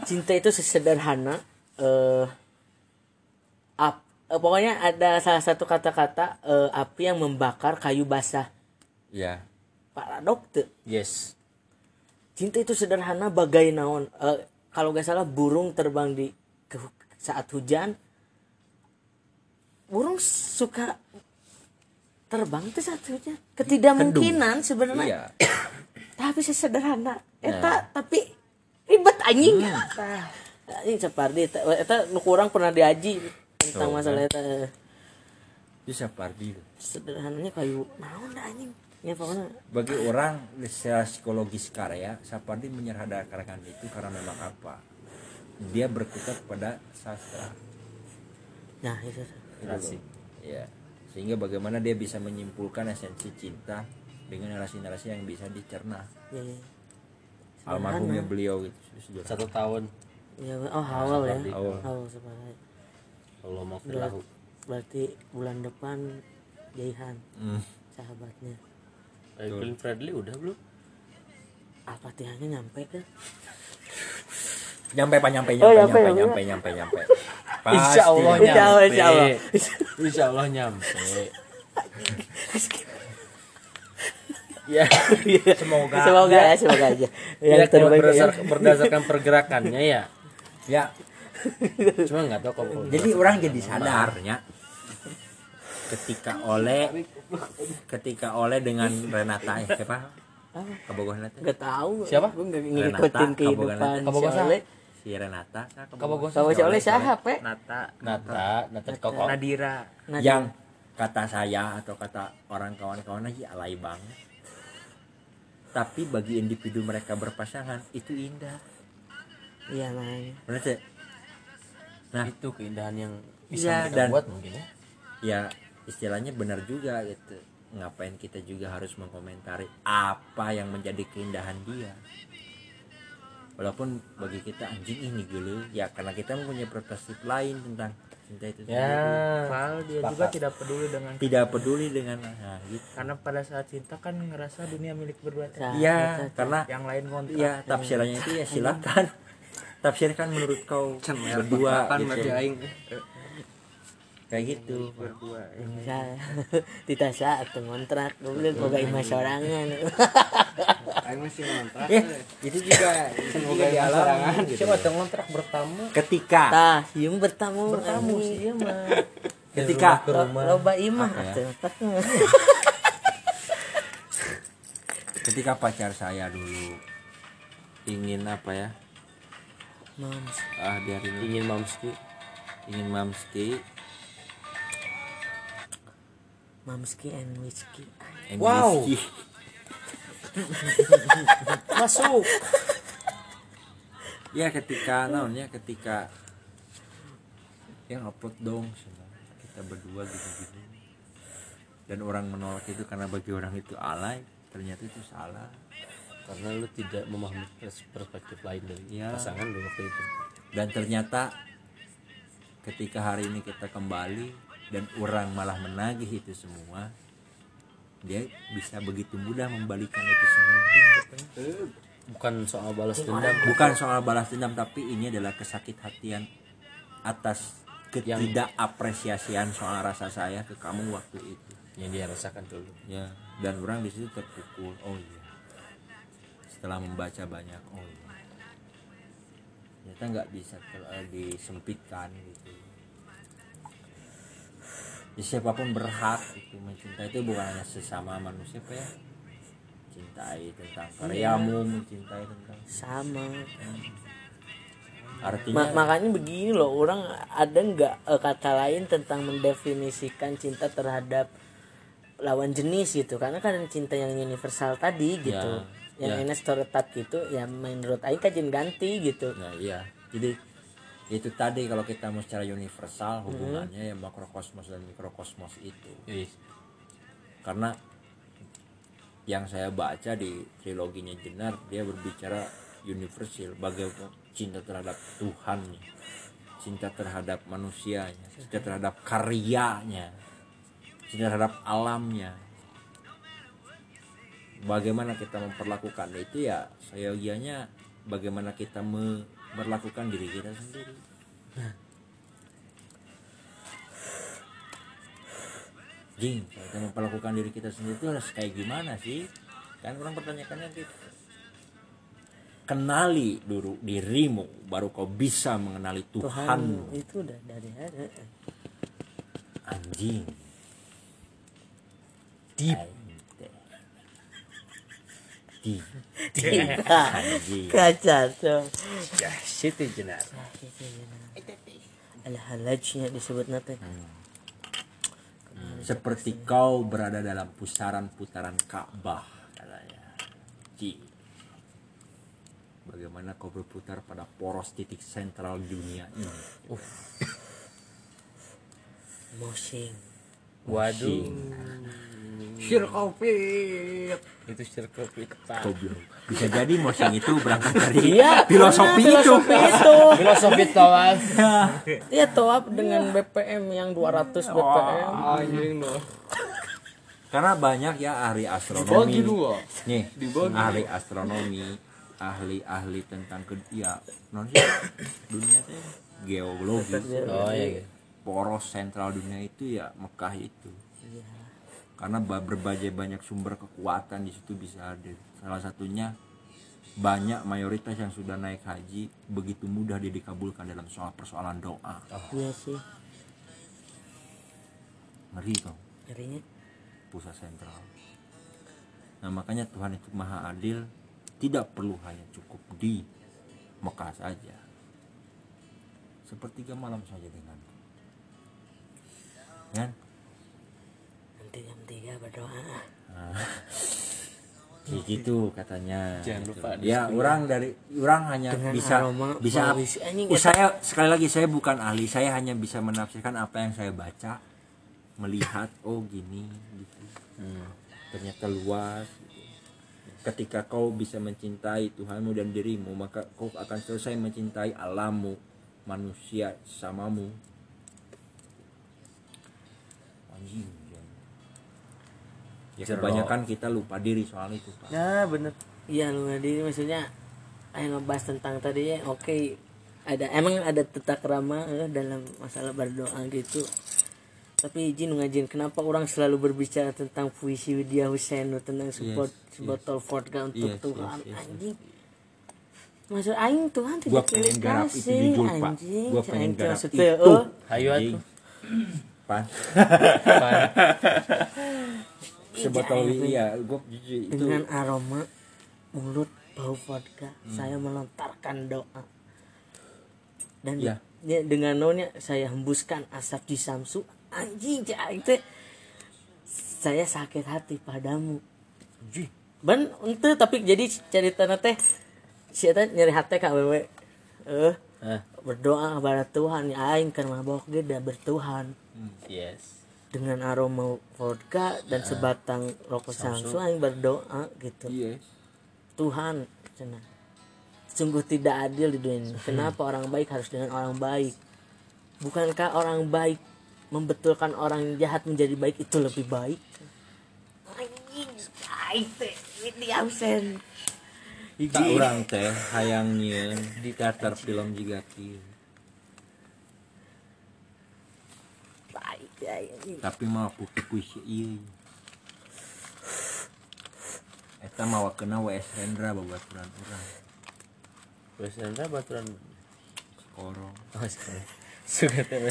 Cinta itu sesederhana eh ap, eh, pokoknya ada salah satu kata-kata eh, api yang membakar kayu basah. Ya. Paradoks tuh. Yes. Cinta itu sederhana bagai naon. Eh, kalau gak salah burung terbang di saat hujan burung suka terbang itu saat hujan. Ketidakmungkinan sebenarnya. Iya. [coughs] Tapi sesederhana. Eta tapi ribet anjing. Tah, anjing seperti eta eta nu kurang pernah diaji tentang Oh, masalah eta bisa pardi sederhananya kayu naon dah anjing? Ya pokoknya. Bagi orang secara psikologis karya Sapardi menyederhanakan itu karena memang apa dia berkutat pada sastra. Nah itu Asik. ya. Sehingga bagaimana dia bisa menyimpulkan esensi cinta dengan narasi-narasi yang bisa dicerna. Ya, ya. almarhumnya beliau gitu sederhana. satu tahun. Ya, oh awal ya. Awal. awal sebenarnya. Kalau mau Ber- berarti bulan depan Jaihan Hmm. sahabatnya. Glenn Fredly udah belum? Al-Fatihahnya nyampe ke nyampe pak nyampe Oh, nyampe nyampe, nyampe nyampe. nyampe nyampe. [laughs] Nyampe Insya Allah Pasti. Insya Allah, nyampe. Insya Allah. Insya Allah nyampe. Ya. Semoga. Semoga ya semoga aja. Yang ya terbaik ya. berdasarkan, berdasarkan pergerakannya ya. Ya. Cuma nggak tahu kalau jadi orang jadi sadarnya ketika oleh ketika oleh dengan Renata ya siapa? Kabogoh Renata. Gak tahu. Siapa? gue gak Renata, ngikutin kehidupan Kabogohan. Kabogohan. Oleh si Renata Kabogoh Sama si Oleh siapa? Pe Nata. Nata Nata. Koko. Nadira. Yang kata saya atau kata orang kawan-kawan lagi alay banget. Tapi bagi individu mereka berpasangan itu indah. Iya makanya benar sih nah. Itu keindahan yang bisa kita dan- buat mungkin ya. Ya istilahnya benar juga gitu. Ngapain kita juga harus mengomentari apa yang menjadi keindahan dia walaupun bagi kita anjing ini dulu ya karena kita mempunyai perspektif lain tentang cinta itu ya. Padahal dia juga tidak peduli dengan tidak peduli dengan nah, gitu. karena pada saat cinta kan ngerasa dunia milik berdua. Iya, itu, karena yang lain kontrak ya tafsirannya itu ya silakan. Tafsirkan menurut kau berdua gitu. kayak gitu. Bisa tidak saat kontrak gue bilang boga imah sorangan [laughs] ya itu juga [laughs] itu juga dialami gitu. siapa tuh ngontrak bertamu? Ketika. Tah siung bertamu. Bertamu iya mah. Ketika. Lo- loba imah Apa ya? atuh. [laughs] ketika pacar saya dulu ingin apa ya? Mams ah biarin ini ingin mamski ingin mamski Mamski and Whiskey. And Wow. whiskey. [laughs] masuk. Ya ketika non ya ketika yang upload dong kita berdua gitu-gitu dan orang menolak itu karena bagi orang itu alay ternyata itu salah. Karena lu tidak memahami pers- perspektif lain dari Iya. pasangan lu waktu itu. Dan ternyata ketika hari ini kita kembali dan orang malah menagih itu semua dia bisa begitu mudah membalikan itu semua. Bukan soal balas dendam. Bukan soal balas dendam tapi ini adalah kesakit hatian atas ketidakapresiasian soal rasa saya ke kamu waktu itu. Yang dia rasakan dulu ya dan orang di situ terpukul. Oh iya. Setelah membaca banyak oh iya. Ternyata nggak bisa eh, disempitkan gitu ya, siapa pun berhak itu mencintai itu bukan hanya sesama manusia apa ya. Cintai tentang karyamu mencintai tentang sama. Artinya Ma- makanya begini loh orang ada nggak eh, kata lain tentang mendefinisikan cinta terhadap lawan jenis gitu. Karena kan cinta yang universal tadi gitu. Ya, yang ya. ini stereotip gitu ya menurut Aing kajian ganti gitu. Nah iya, jadi itu tadi kalau kita mau secara universal hubungannya ya makrokosmos dan mikrokosmos itu. Ih, Karena yang saya baca di triloginya Jenar dia berbicara universal bagaimana cinta terhadap Tuhannya, cinta terhadap manusianya, cinta terhadap karyanya, cinta terhadap alamnya. bagaimana kita memperlakukan itu ya seyogianya bagaimana kita me- memperlakukan diri kita sendiri Jing, kalau kita memperlakukan diri kita sendiri itu harus kayak gimana sih? Kan orang pertanyakannya gitu. Kenali dulu dirimu, baru kau bisa mengenali Tuhan itu udah dari hari Anjing. Deep. Deep. Anjing. kaca tuh Ya, situ jenar. ada halajnya disebut nanti Seperti kau berada dalam pusaran-putaran Ka'bah katanya. Ji. Bagaimana kau berputar pada poros titik sentral dunia ini? moshing Waduh, Sirkopit. itu circle pita. Goblok. Bisa jadi motion itu berangkat dari Iya, filosofi benar, itu. filosofi itu Filosofi tawaf. Iya toap dengan BPM yang 200 BPM Anjing loh. Karena banyak ya ahli astronomi. Dibagi dua. Nih, Dibagi. ahli astronomi, ahli-ahli tentang ke ya non sih [coughs] dunia teh geologi. Oh iya. iya. Poros sentral dunia itu ya Mekah itu. Karena ba- berbagai banyak sumber kekuatan di situ bisa hadir. Salah satunya banyak mayoritas yang sudah naik haji begitu mudah dia dikabulkan dalam soal persoalan doa. Iya sih Ngeri kok. Ngerinya pusat sentral. Nah makanya Tuhan itu maha adil, tidak perlu hanya cukup di Mekah saja. Sepertiga malam saja dengan kan? Nanti jam 3 berdoa Ya gitu katanya. Jangan Gitu. lupa Ya orang dari orang hanya Dengan bisa aroma bisa Oh, saya sekali lagi saya bukan ahli, saya hanya bisa menafsirkan apa yang saya baca, melihat oh gini gitu. Ternyata luas. gitu. Ketika kau bisa mencintai Tuhanmu dan dirimu, maka kau akan selesai mencintai alammu, manusia samamu. Anjing. Ya kebanyakan kita lupa diri soal itu, Pak. Nah, bener. Iya lu ngadi maksudnya Ayo ngebahas tentang tadi ya Oke ada Emang ada tata krama eh, dalam masalah berdoa gitu tapi izin ngajin kenapa orang selalu berbicara tentang puisi Widya Hussein tentang sebot sebotol vodka untuk Yes, Tuhan yes, yes, yes. anjing maksud aing Tuhan Gua tidak pengen pilih garap itu kasih anjing Gua pengen garap itu. Hayu Anjing. atuh. Pan. [laughs] Pan. Sebotol iya, gua jujur itu dengan aroma mulut bau vodka saya melontarkan doa. Dan Ya. ya, dengan nonya saya hembuskan asap di samsu. Anjing aing teh saya sakit hati padamu. Ban ente tapi jadi cerita teh si eta nyeri hati ka wewe? Eh Ah, berdoa kepada Tuhan ya aing kan mabok da bertuhan. Yes. Dengan aroma vodka dan sebatang rokok samsu aing berdoa gitu. Iya. Tuhan cenah. sungguh tidak adil di dunia ini. Kenapa orang baik harus dengan orang baik? Bukankah orang baik membetulkan orang yang jahat menjadi baik itu lebih baik? Anjing baik teh. Ini absen Tak orang teh hayang nyieun di teater film juga kieu. baik ya anjing. Tapi mah puki puisi ieu. Eta mawa kena WS Hendra babaturan urang. Wes Hendra baturan. Korong. Oh, [laughs] teh.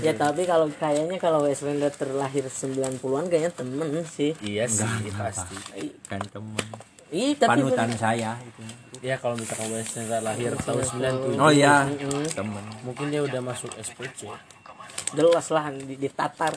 ya tapi kalau kayaknya kalau Weslenda terlahir 90-an kayaknya temen sih Iya sih, pasti. Kan teman. Ih, tapi Panutan saya itu. Ya kalau misalkan Wes Hendra lahir tahun 97 Oh iya, teman. mungkin dia udah masuk SPC jelas lah di, ditatar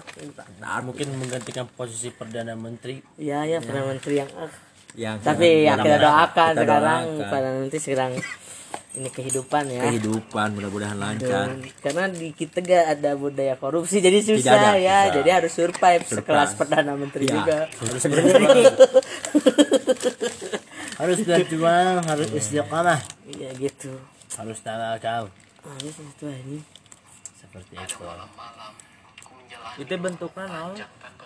mungkin menggantikan posisi perdana menteri ya ya perdana menteri yang ah. Yang tapi ya kita doakan kita sekarang doakan. pada nanti sekarang [laughs] ini kehidupan ya kehidupan mudah-mudahan lancar. Karena di kita gak ada budaya korupsi jadi susah ada, ya susah. jadi harus survive Survive. sekelas perdana menteri Iya. juga harus [laughs] harus berjuang harus istiqamah iya gitu harus tawakal ini itu ini seperti itu. Itu bentuknya naon?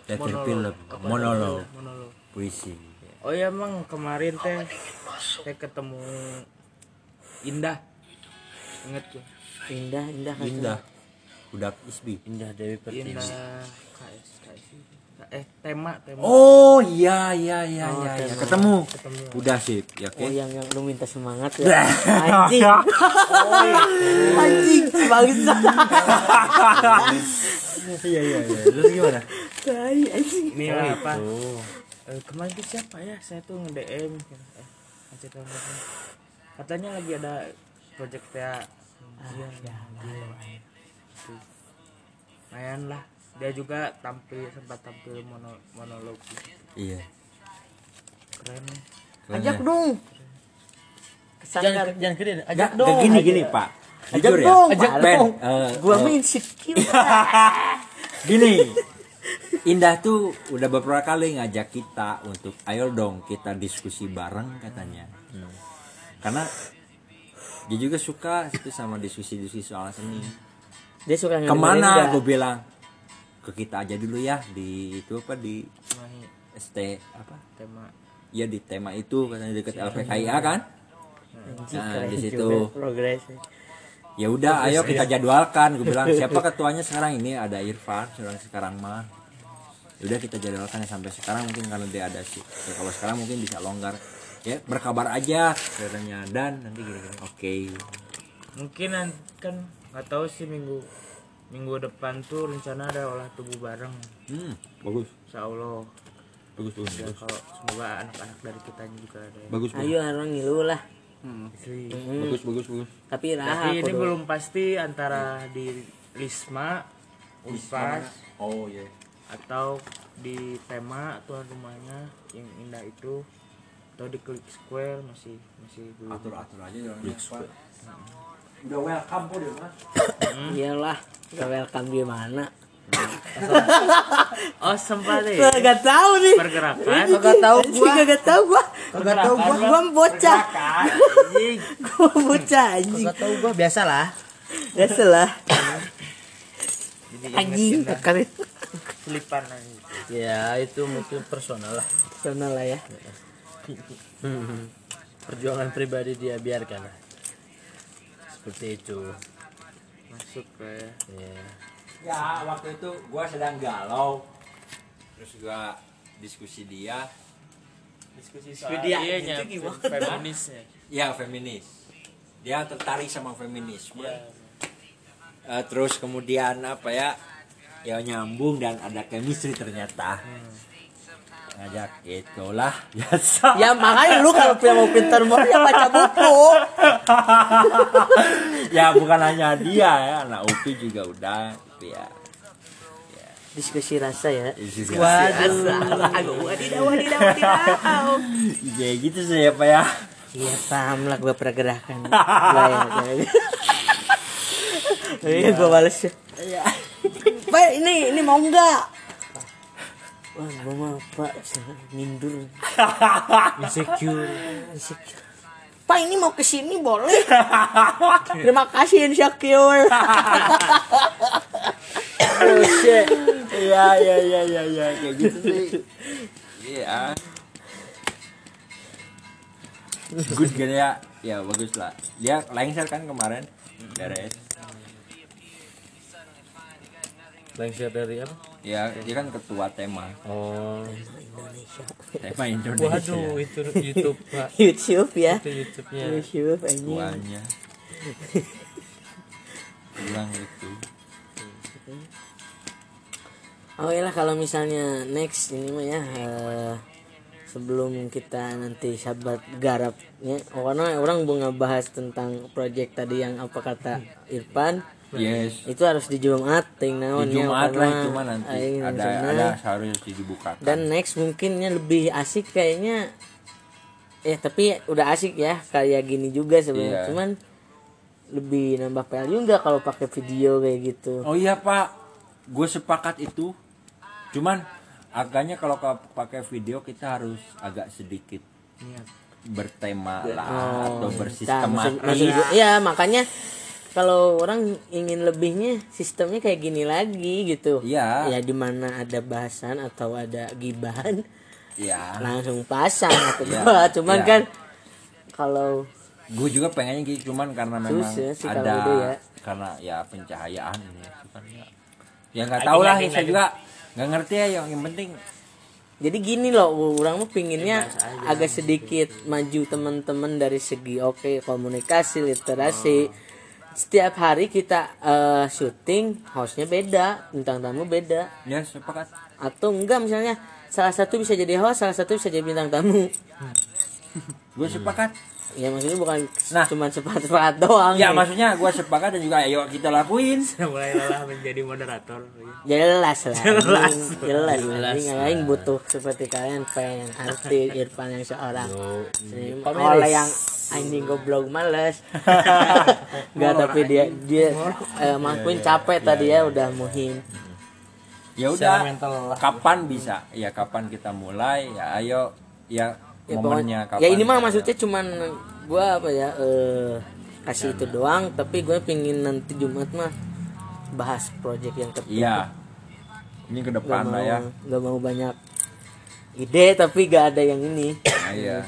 Teater film, monolog, puisi. oh ya emang kemarin teh saya ketemu Indah. Inget tuh. Indah indah. Kan Indah. Udah isbi. Indah Dewi Pertiwi. Indah. KS KS eh tema tema. Oh iya iya iya Oh, iya, iya. tema. ketemu. Udah sip, ya Oh oke. yang yang lu minta semangat ya. Anjing. [laughs] Anjing bangsa Iya iya iya. Terus gimana? tai anjing. Ini lah apa? Eh, kemarin tuh siapa ya? Saya tuh nge DM eh katanya lagi ada project ya iya iya. Tuh. lumayan lah dia juga tampil sempat tampil mono, monolog Iya. keren ajak dong Jangan jangan gede, Ajak ajak dong. Gini gini Pak. ajak Jujur ya. dong Ajak Pak. dong. Eh, gua mah insecure [laughs] Gini. Indah tuh udah beberapa kali ngajak kita untuk ayo dong kita diskusi bareng katanya. Karena dia juga suka itu sama diskusi-diskusi soal seni. dia suka Ke mana gue bilang ke kita aja dulu ya di itu apa di Mahi ST apa? tema Ya di tema itu katanya deket LPKIA kan? Nah, di situ. Ya udah ayo kita jadwalkan. Gue bilang siapa ketuanya sekarang ini ada Irfan sekarang sekarang mah. Ya udah kita jadwalkan ya sampai sekarang mungkin karena dia ada sih. Ya, kalau sekarang mungkin bisa longgar. Ya berkabar aja katanya dan nanti gini-gini. Oke. mungkin nanti kan nggak tahu sih minggu minggu depan tuh rencana ada olah tubuh bareng Hmm, bagus. insya Allah Bagus bagus. ya kalau semoga anak-anak dari kita juga ada yang Bagus bagus. ayo orang ngilu lah asli. Bagus bagus bagus. tapi tapi raha ini kudu. belum pasti antara di Lisma Unpas Oh iya. atau di tema tuan rumahnya yang indah itu atau di Click Square masih masih belum Atur atur aja jangan Udah welcome kok dia mah. [coughs] iyalah udah welcome di mana? [coughs] Oh sempat deh. Gua gak tahu nih. Pergerakan? Gak tahu gua. gak tahu gua. Gak tahu gua. Gua bocah. anjing. [coughs] Gua bocah anjing. Gak tahu gua. Biasa lah. biasa lah jadi anjing kali selipan anjing. Ya itu mungkin personal lah. sana lah ya. Perjuangan pribadi dia biarkan lah. Seperti itu. masuk lah ya Ya. Ya waktu itu gua sedang galau. Terus gua diskusi dia. diskusi soal Dia iya itu gimana? feminisnya Ya feminis. Dia tertarik sama feminisme. Iya. Eh, terus kemudian apa ya? Ya nyambung dan ada chemistry ternyata. Ngajak itulah biasa. [laughs] ya makanya lu kalau mau pintar mau ya baca buku. [laughs] Ya bukan hanya dia ya, anak Upi juga udah gitu ya. diskusi rasa ya. Diskusi waduh. Wadidaw wadidaw wadidaw. Ya gitu sih ya Pak ya. Iya paham lah gue pergerakan. Ya, ya. [laughs] Iya gue bales ya. Pak ini ini mau nggak Wah gue mau pak Mindur [laughs] insecure Insecure. Pak ini mau ke sini boleh Terima kasih insecure [laughs] Oh shit. Iya iya iya iya iya kayak gitu sih. Iya. Good kan ya. Ya bagus lah. Dia lengser kan kemarin. Beres. Lengser dari apa? Ya, dia kan ketua tema. Oh. Tema Indonesia. Waduh, itu YouTube, Pak. [laughs] YouTube ya Itu YouTube-nya. YouTube anjing Ketuanya. Bilang gitu. Oh iya lah kalau misalnya next ini mah ya eh, sebelum kita nanti sahabat garapnya oh, karena orang mau ngebahas tentang project tadi yang apa kata Irfan Yes. itu harus di Jumat ting Di naonnya Jumat lah mah nanti aing ada sana. ada seharusnya dibukakan. dan next mungkinnya lebih asik kayaknya eh tapi udah asik ya kayak gini juga sebenarnya Iya. cuman lebih nambah value nggak kalau pakai video kayak gitu Oh iya pak, gue sepakat itu. Cuman agaknya kalau pakai video kita harus agak sedikit bertema lah atau Nah, bersistematis. iya makanya kalau orang ingin lebihnya sistemnya kayak gini lagi gitu. Iya. ya di mana ada bahasan atau ada gibahan ya langsung pasang atau Ya, cuman ya. kan kalau gue juga pengennya gitu cuman karena memang Susah ada itu ya. karena ya pencahayaan ini. Kan ya ya nggak tahu lah saya juga nggak ngerti ya yang, yang penting jadi gini loh orang mah pinginnya agak sedikit maju teman-teman dari segi oke komunikasi literasi setiap hari kita eh, syuting hostnya beda bintang tamu beda. Ya sepakat atau enggak misalnya salah satu bisa jadi host salah satu bisa jadi bintang tamu. Gue sepakat ya maksudnya bukan Nah. cuma sepakat-sepakat doang ya maksudnya gue sepakat dan juga ayo kita lakuin. [laughs] Mulai lelah menjadi moderator. Jelas lah jelas. Jelas jelas aing butuh seperti kalian pengen arti Irfan yang seorang. Oleh yang anjing goblok males. [laughs] Nggak tapi dia dia eh, Mas Queen capek tadi ya udah muhim. Ya udah kapan bisa? Ya kapan kita mulai? Ya ayo. Ya, ya, momennya kapan ya ini mah maksudnya cuman gua apa ya eh kasih itu doang tapi gue pingin nanti Jumat mah bahas project yang tertentu iya. Ini ke depan lah ya. nggak mau banyak ide tapi gak ada yang ini. Nah, iya.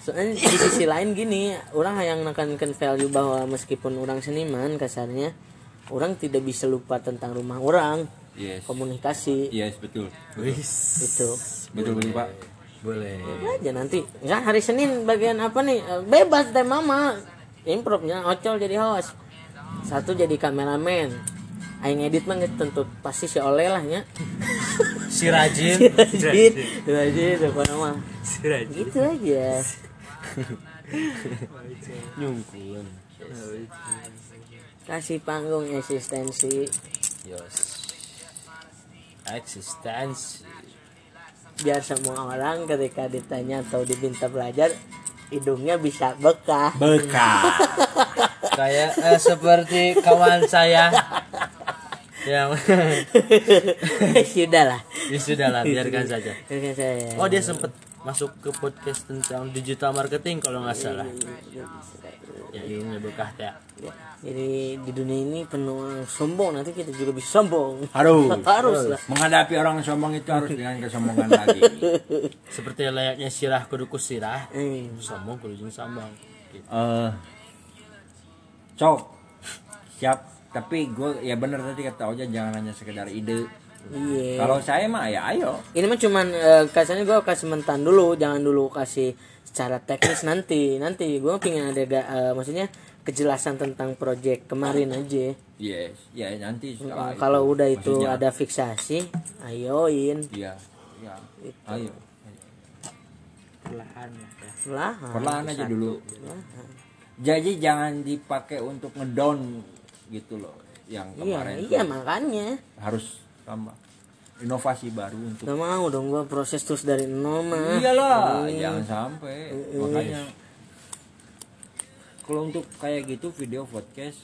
Soalnya di sisi lain gini orang yang menekankan value bahwa meskipun orang seniman kasarnya orang tidak bisa lupa tentang rumah orang yes. komunikasi. Yes betul. Itu. Betul betul pak boleh. Ya aja nanti. Nggak hari Senin bagian apa nih? Eh, bebas deh mama. Improvnya ocol jadi host. Satu jadi kameramen. Aing edit mah tentu pasti si oleh lah nya [laughs] si rajin. Rajin. Rajin apa nama si rajin. Gitu aja. [laughs] Nyungkun kasih panggung eksistensi. Yos. Eksistensi biar semua orang ketika ditanya atau diminta belajar hidungnya bisa bekah. Bekah. [laughs] Kayak eh, seperti kawan saya. Yang [laughs] sudah lah. Ya sudah lah biarkan [laughs] saja. Biarkan saya. oh dia sempat masuk ke podcast tentang digital marketing kalau nggak salah. Ya ini bekah ya. Jadi di dunia ini penuh sombong nanti kita juga bisa sombong. Harus. [laughs] Harus lah. Menghadapi orang sombong itu harus dengan kesombongan [laughs] lagi. Seperti layaknya sirah kudu sirah Eh, sombong kudu jeung sambang gitu. eh cok siap. Tapi gue ya bener tadi kata Oja jangan hanya sekedar ide iya. Kalau saya mah ya ayo. Ini mah cuman eh, kasarnya gue kasih mentan dulu jangan dulu kasih secara teknis nanti. Nanti gue pengen ada ga- eh, maksudnya kejelasan tentang project kemarin aja. Yes ya nanti setelah itu. kalau udah itu Maksudnya, ada fiksasi ayoin. Ya ya ayo. Perlahan lah ya. Lah perlahan aja dulu. Jadi jangan dipakai untuk ngedown gitu loh yang iya kemarin iya tuh. makanya. Harus tambah. Inovasi baru untuk Gak mau dong gue proses terus dari nol mah. Iyalah jangan sampai. Makanya kalau untuk kayak gitu video podcast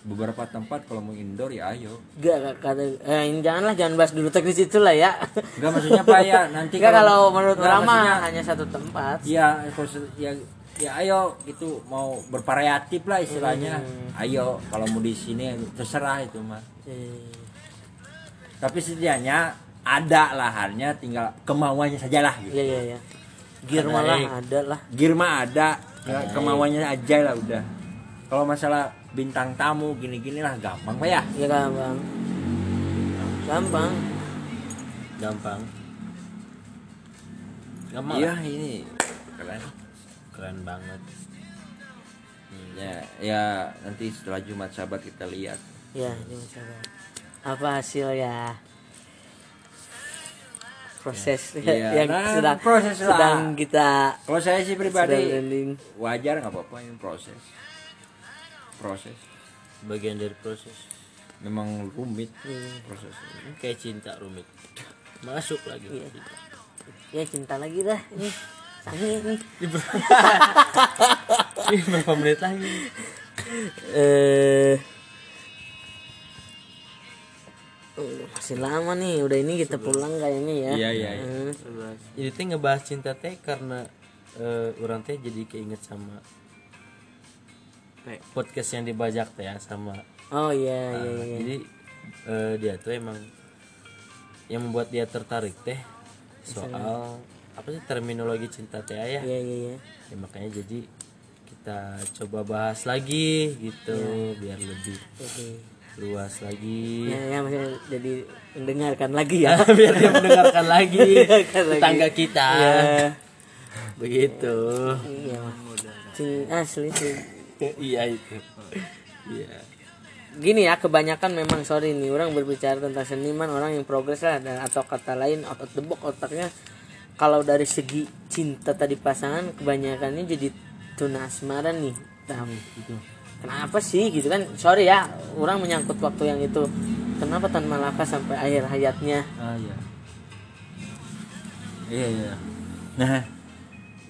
beberapa tempat kalau mau indoor ya ayo. Gak, gak kata eh janganlah jangan bahas dulu teknis itu lah ya. Enggak maksudnya pak ya? Nanti Gak kalau menurut Nggak, orang mah maksudnya- hanya satu tempat. Ya khusus- ya ya ayo gitu. Mau bervariatif lah istilahnya. Hmm. ayo kalau mau di sini terserah itu mah. Eh, tapi setidaknya ada lahannya tinggal kemauannya sajalah gitu. Iya iya iya. Gear malah ada lah. Gear mah ada. Tinggal kemauannya aja lah udah. Kalau masalah bintang tamu gini-gini lah gampang pak ya. Ya gampang. Gampang. Gampang. Gampang iya lah. ini. Keren keren banget. Ya ya nanti setelah Jumat Sabat kita lihat. Ya ini masalah Apa hasilnya? Proses Iya, [laughs] yang nah, sedang, proses lah. sedang kita kalau saya sih pribadi wajar nggak apa-apa ini proses. Proses. Bagian dari proses. Memang rumit Iya. proses Ini. Kayak cinta rumit. Masuk lagi. Iya. Ya cinta lagi dah Ih, [laughs] berapa menit lagi? Eh oh, masih lama nih. Udah ini kita pulang kayaknya ya. Iya iya iya. Hmm. jadi teh ngebahas cinta teh karena eh, orang teh jadi keinget sama podcast yang dibajak teh ya sama oh iya iya iya. Jadi eh, dia tuh emang yang membuat dia tertarik teh soal apa sih terminologi cinta teh ya? Iya iya iya. Ya, makanya jadi kita coba bahas lagi gitu biar lebih Oke. luas lagi. Ya ya maksudnya jadi mendengarkan lagi ya. [laughs] Biar dia [laughs] mendengarkan lagi tetangga kita. Iya. begitu. Iya. Cing, asli sih. [laughs] Iya itu. Iya. Gini ya kebanyakan memang sorry nih orang berbicara tentang seniman orang yang progres lah dan atau kata lain out of the box otaknya kalau dari segi cinta tadi pasangan kebanyakannya jadi tuna asmara nih Nah, gitu. kenapa sih? Gitu kan. Sorry ya orang menyangkut waktu yang itu. Kenapa Tan Malaka sampai akhir hayatnya? Ah iya. Iya iya. Nah.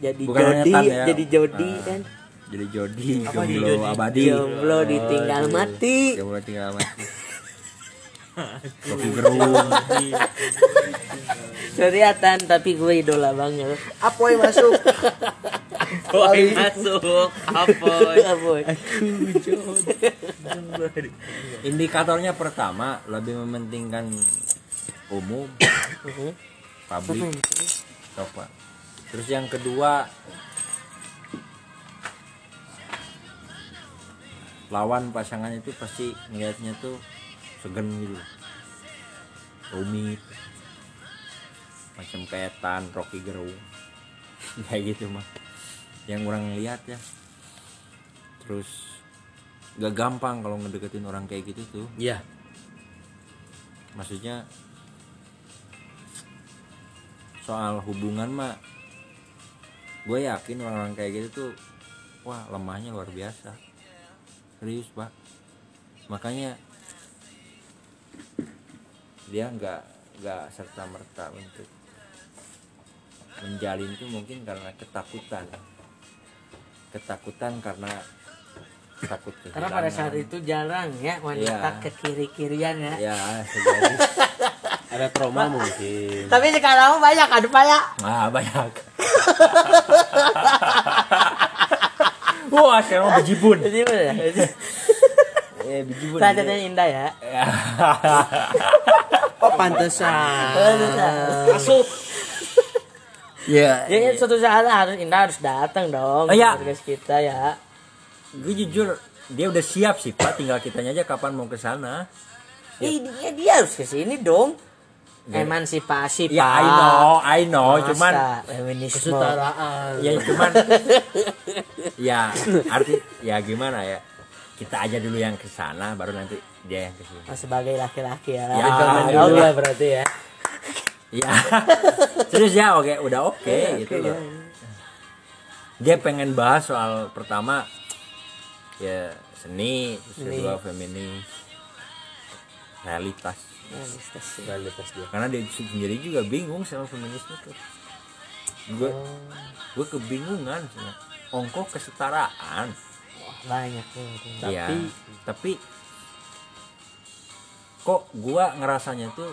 Jadi Bukan jodi ya. jadi jodi Ah. kan? Jadi jodi jomblo abadi. Jomblo ditinggal mati. Jomblo tinggal mati. Kopi gerung [laughs] sorry ya Tan tapi gue idola banget yang masuk Boy masuk. Apoy. Aboy. [laughs] indikatornya pertama lebih mementingkan umum Mhm. pabrik apa terus yang kedua lawan pasangan itu pasti ngeliatnya tuh segen gitu rumit macam kayak tan Rocky Gerung. [laughs] Kayak gitu mah yang orang lihat ya. Terus gak gampang kalau ngedeketin orang kayak gitu tuh. Iya. Maksudnya soal hubungan mah gue yakin orang-orang kayak gitu tuh wah lemahnya luar biasa. Serius pak. Makanya dia nggak nggak serta merta untuk menjalin tuh mungkin karena ketakutan. Ketakutan karena takut karena pada saat kehilangan. itu jarang ya wanita Iya. ke kiri kirian ya ya [laughs] ada trauma mungkin. Tapi sekarang banyak ada pak ya ah banyak. [laughs] Wah sekarang bejibun jadi mana ya? Eh indah ya. [laughs] Oh pantesan masuk ya ya, ya suatu saat harus indah harus datang dong Oh, iya. ke podcast kita ya gue jujur dia udah siap sih pak tinggal kitanya aja kapan mau ke sana Eh, dia, dia harus ke sini dong emansipasi ya pak I know I know Masa cuman feminisme kesetaraan ya cuman ya arti ya gimana ya kita aja dulu yang ke sana baru nanti dia yang ke sini Oh, sebagai laki-laki ya, Ya, ya lah berarti ya [laughs] ya terus ya oke udah oke gitu loh. dia pengen bahas soal pertama ya seni terus Seni. kedua feminis realitas. Realitas dia. Karena dia sendiri juga bingung sama feminisme tuh. Gue gue kebingungan sama ongkos kesetaraan. Banyak tuh tapi tapi kok gua ngerasanya tuh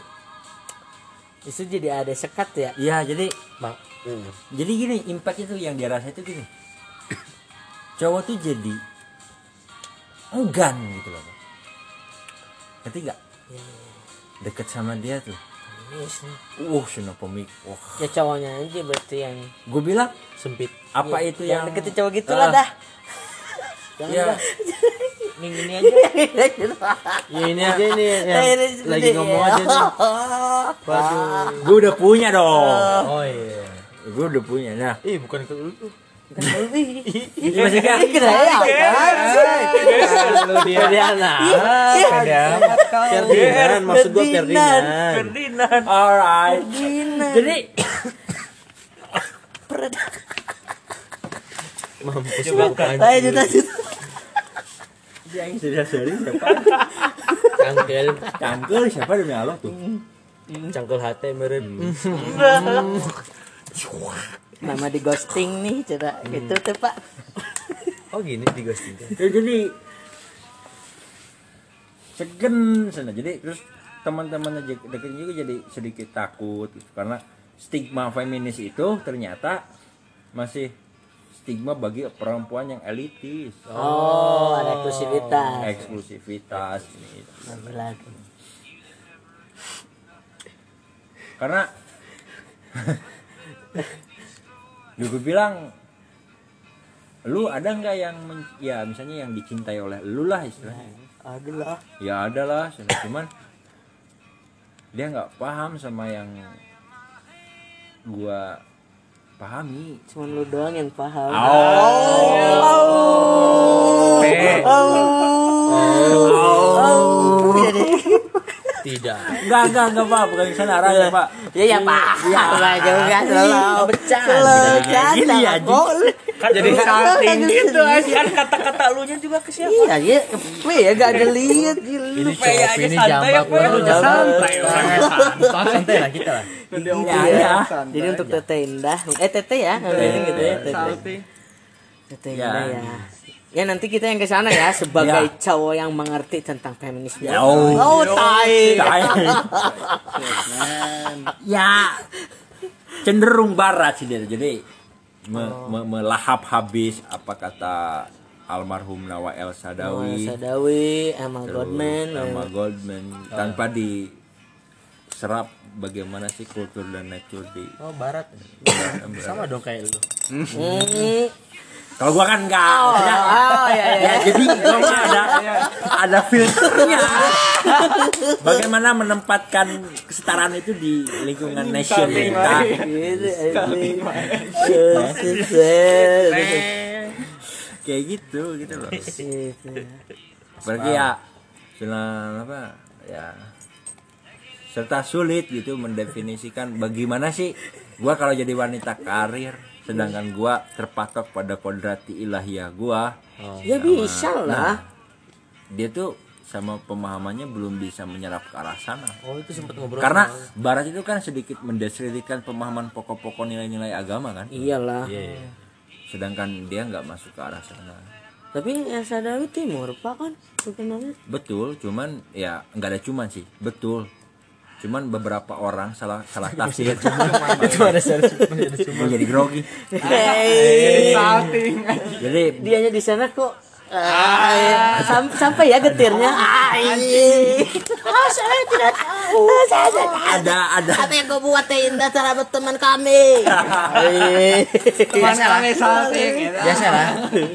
itu jadi ada sekat ya? Ya jadi bang. Hmm. jadi gini impact itu yang dia rasa itu gini. Cowok tuh jadi enggan gitu loh ngerti nggak? Deket sama dia tuh. Yes. uh sana pemik wah ya cowoknya aja berarti yang gue bilang sempit. apa itu yang, deketin cowok gitu Ah, lah dah ya [laughs] ini ini aja. Ya ini aja nih yang lagi ngomong aja nih. [laughs] Waduh. Gue udah punya dong. Oh iya. Gue udah punya nah. Ih bukan ke lu [laughs] ini masih kan Ferdinand maksud Ferdinand. Ferdinand. alright jadi [coughs] [coughs] mampus Coba kan. lanjut lanjut yang sudah sering siapa? Cangkel. Cangkel siapa demi Allah tuh? Cangkel hati mirip. [laughs] Nama di ghosting nih cerita gitu tuh pak. Oh gini di ghosting. Ya jadi segen sana. Jadi terus teman-teman aja deket juga jadi sedikit takut gitu. karena stigma feminis itu ternyata masih stigma bagi perempuan yang elitis. Oh ada eksklusivitas. Eksklusivitas. Lagi lagi karena [laughs] gue bilang lu ada nggak yang men- ya misalnya yang dicintai oleh lu lah istilahnya. Ada lah. Ya ada lah cuman dia nggak paham sama yang gua pahami. Cuman lu doang yang paham. Tidak. Enggak enggak enggak pak. Bukan ke sana arahnya pak. ya ya pak. Ya pak. Juga selalu bercanda. selalu Gini canda aja. kok kan jadi salting gitu aja kan kata-kata lu nya juga ke siapa? Iya ya apa ya gak ada lihat ini Pe, ya, cowok aja ini santai, jambak pe, lu santai, santai lah kita lah. Iya, ya. Jadi untuk Tete Indah, eh Tete ya, namanya gitu ya, Tete. Tete Ya. Indah ya. Ya nanti kita yang ke sana ya [laughs] sebagai cowok yang mengerti tentang feminisme. Ya, oh. oh tai. [laughs] [laughs] ya. Cenderung barat sih dia jadi me- me- melahap habis apa kata almarhum Nawael Sadawi Sadawi, Emma Goldman, sama eh, Goldman. Tanpa diserap bagaimana sih kultur dan nature di oh barat. Sama dong kayak lu. Mm, kalau gua kan enggak oh, maksudnya, oh, ya, ya, ya, jadi gua mah ada ada filternya. Bagaimana menempatkan kesetaraan itu di lingkungan nation kita. Sukses. kayak gitu gitu loh. Berarti ya sudah apa ya serta sulit gitu mendefinisikan bagaimana sih gua kalau jadi wanita karir sedangkan gua terpatok pada kodrati ilahiyah gua Ya bisa Nah, lah. dia tuh sama pemahamannya belum bisa menyerap ke arah sana oh itu sempat ngobrol karena barat itu kan sedikit mendeskripsikan pemahaman pokok-pokok nilai-nilai agama kan Iyalah. iya iya sedangkan dia nggak masuk ke arah sana Tapi yang Sadawi timur, Pak kan sebenarnya. Betul, cuman ya nggak ada cuman sih, betul. Cuman beberapa orang salah salah tafsir. itu ada Gue jadi grogi. Hey. Jadi Dianya di sana kok Ah, sam- sampai ya getirnya. Ai. Ah, saya tidak tahu. Saya tidak tahu. ada ada Apa yang kau buat teh indah cara berteman kami? Ai. biasa lah biasa lah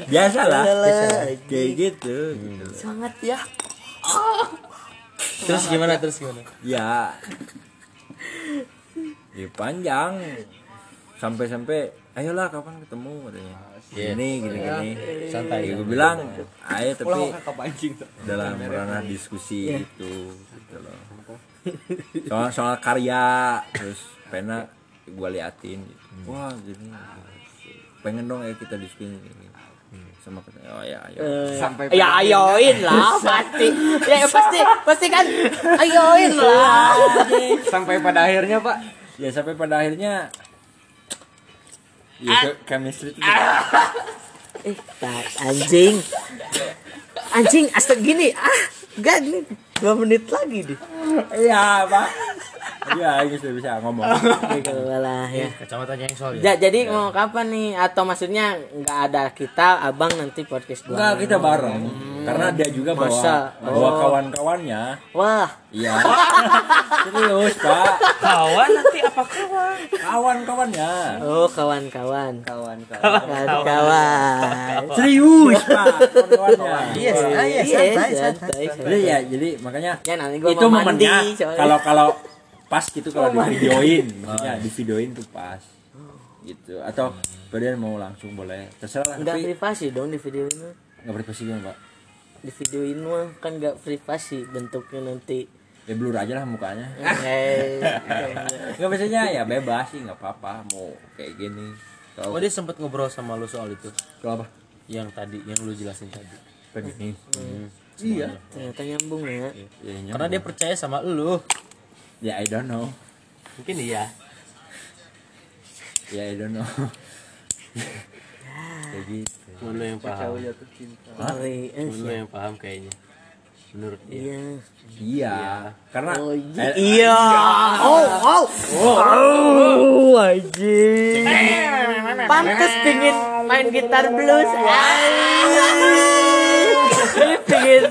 biasa lah Alah. kayak gitu. gitu. Sangat ya. [laughs] terus gimana terus gimana Ya, ya panjang sampai-sampai ayolah kapan ketemu katanya. Iya. Gini gini gini. santai Ya, gue bilang ayo tapi dalam ranah diskusi itu gitu loh. Soal soal karya terus pena gue liatin gitu. Wah gini. Pengen dong ya kita diskusi ini. Sama oh ya ayo. sampai Ya ayoin lah [laughs] pasti. Ya pasti pasti kan ayoin lah. sampai pada akhirnya pak Ya sampai pada akhirnya ya ke- chemistry itu Eh, tak, anjing. Anjing, astaga gini. Ah, enggak nih. Dua menit lagi deh. Iya, Pak. Iya, ini sudah bisa ngomong. lah ya. kacamata yang soal ya Ja- jadi mau kapan nih? Atau maksudnya nggak ada kita, abang nanti podcast dua. Enggak, kita bareng. Karena dia juga bawa Masa? bawa Oh. kawan-kawannya. Wah, Iya. [laughs] Serius, Pak. kawan nanti apa kawan Kawan-kawannya. oh kawan-kawan. kawan Kawan-kawan. Serius, Pak. Kawan-kawannya. [laughs] Iya, iya, Iya, santai, santai, Jadi ya, jadi makanya Ya nanti gua itu mau mandi. momennya kalau kalau pas gitu kalau di videoin maksudnya di videoin tuh pas gitu. Atau kalian mau langsung boleh terserah lah nggak tapi privasi dong di video ini. nggak privasi kan pak. Di video ini mah kan nggak privasi bentuknya nanti. ya blur aja lah mukanya. Eh, nggak biasanya ya bebas sih nggak apa-apa mau kayak gini. Oh kalau dia sempat ngobrol sama lu soal itu? Kalau apa? Yang tadi yang lu jelasin tadi. Feminis iya ternyata nyambung ya. ya, nyambung. karena dia percaya sama lu ya I don't know. Mungkin iya. Ya I don't know. [laughs] Kayak gitu. Cuma lu yang paham. Ngeri, eh, Cuma lu yang paham kayaknya. Menurut dia. Iya. iya. Karena Oh iya. Iya. Oh, oh. Oh, anjing. Pantes pingin main gitar blues. [laughs] Ini pingin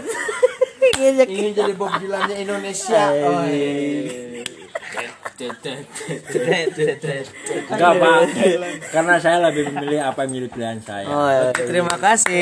ingin jadi Bob Dylannya Indonesia. Oh, iya. Enggak pak, karena saya lebih memilih apa yang menjadi pilihan saya. Oh, terima kasih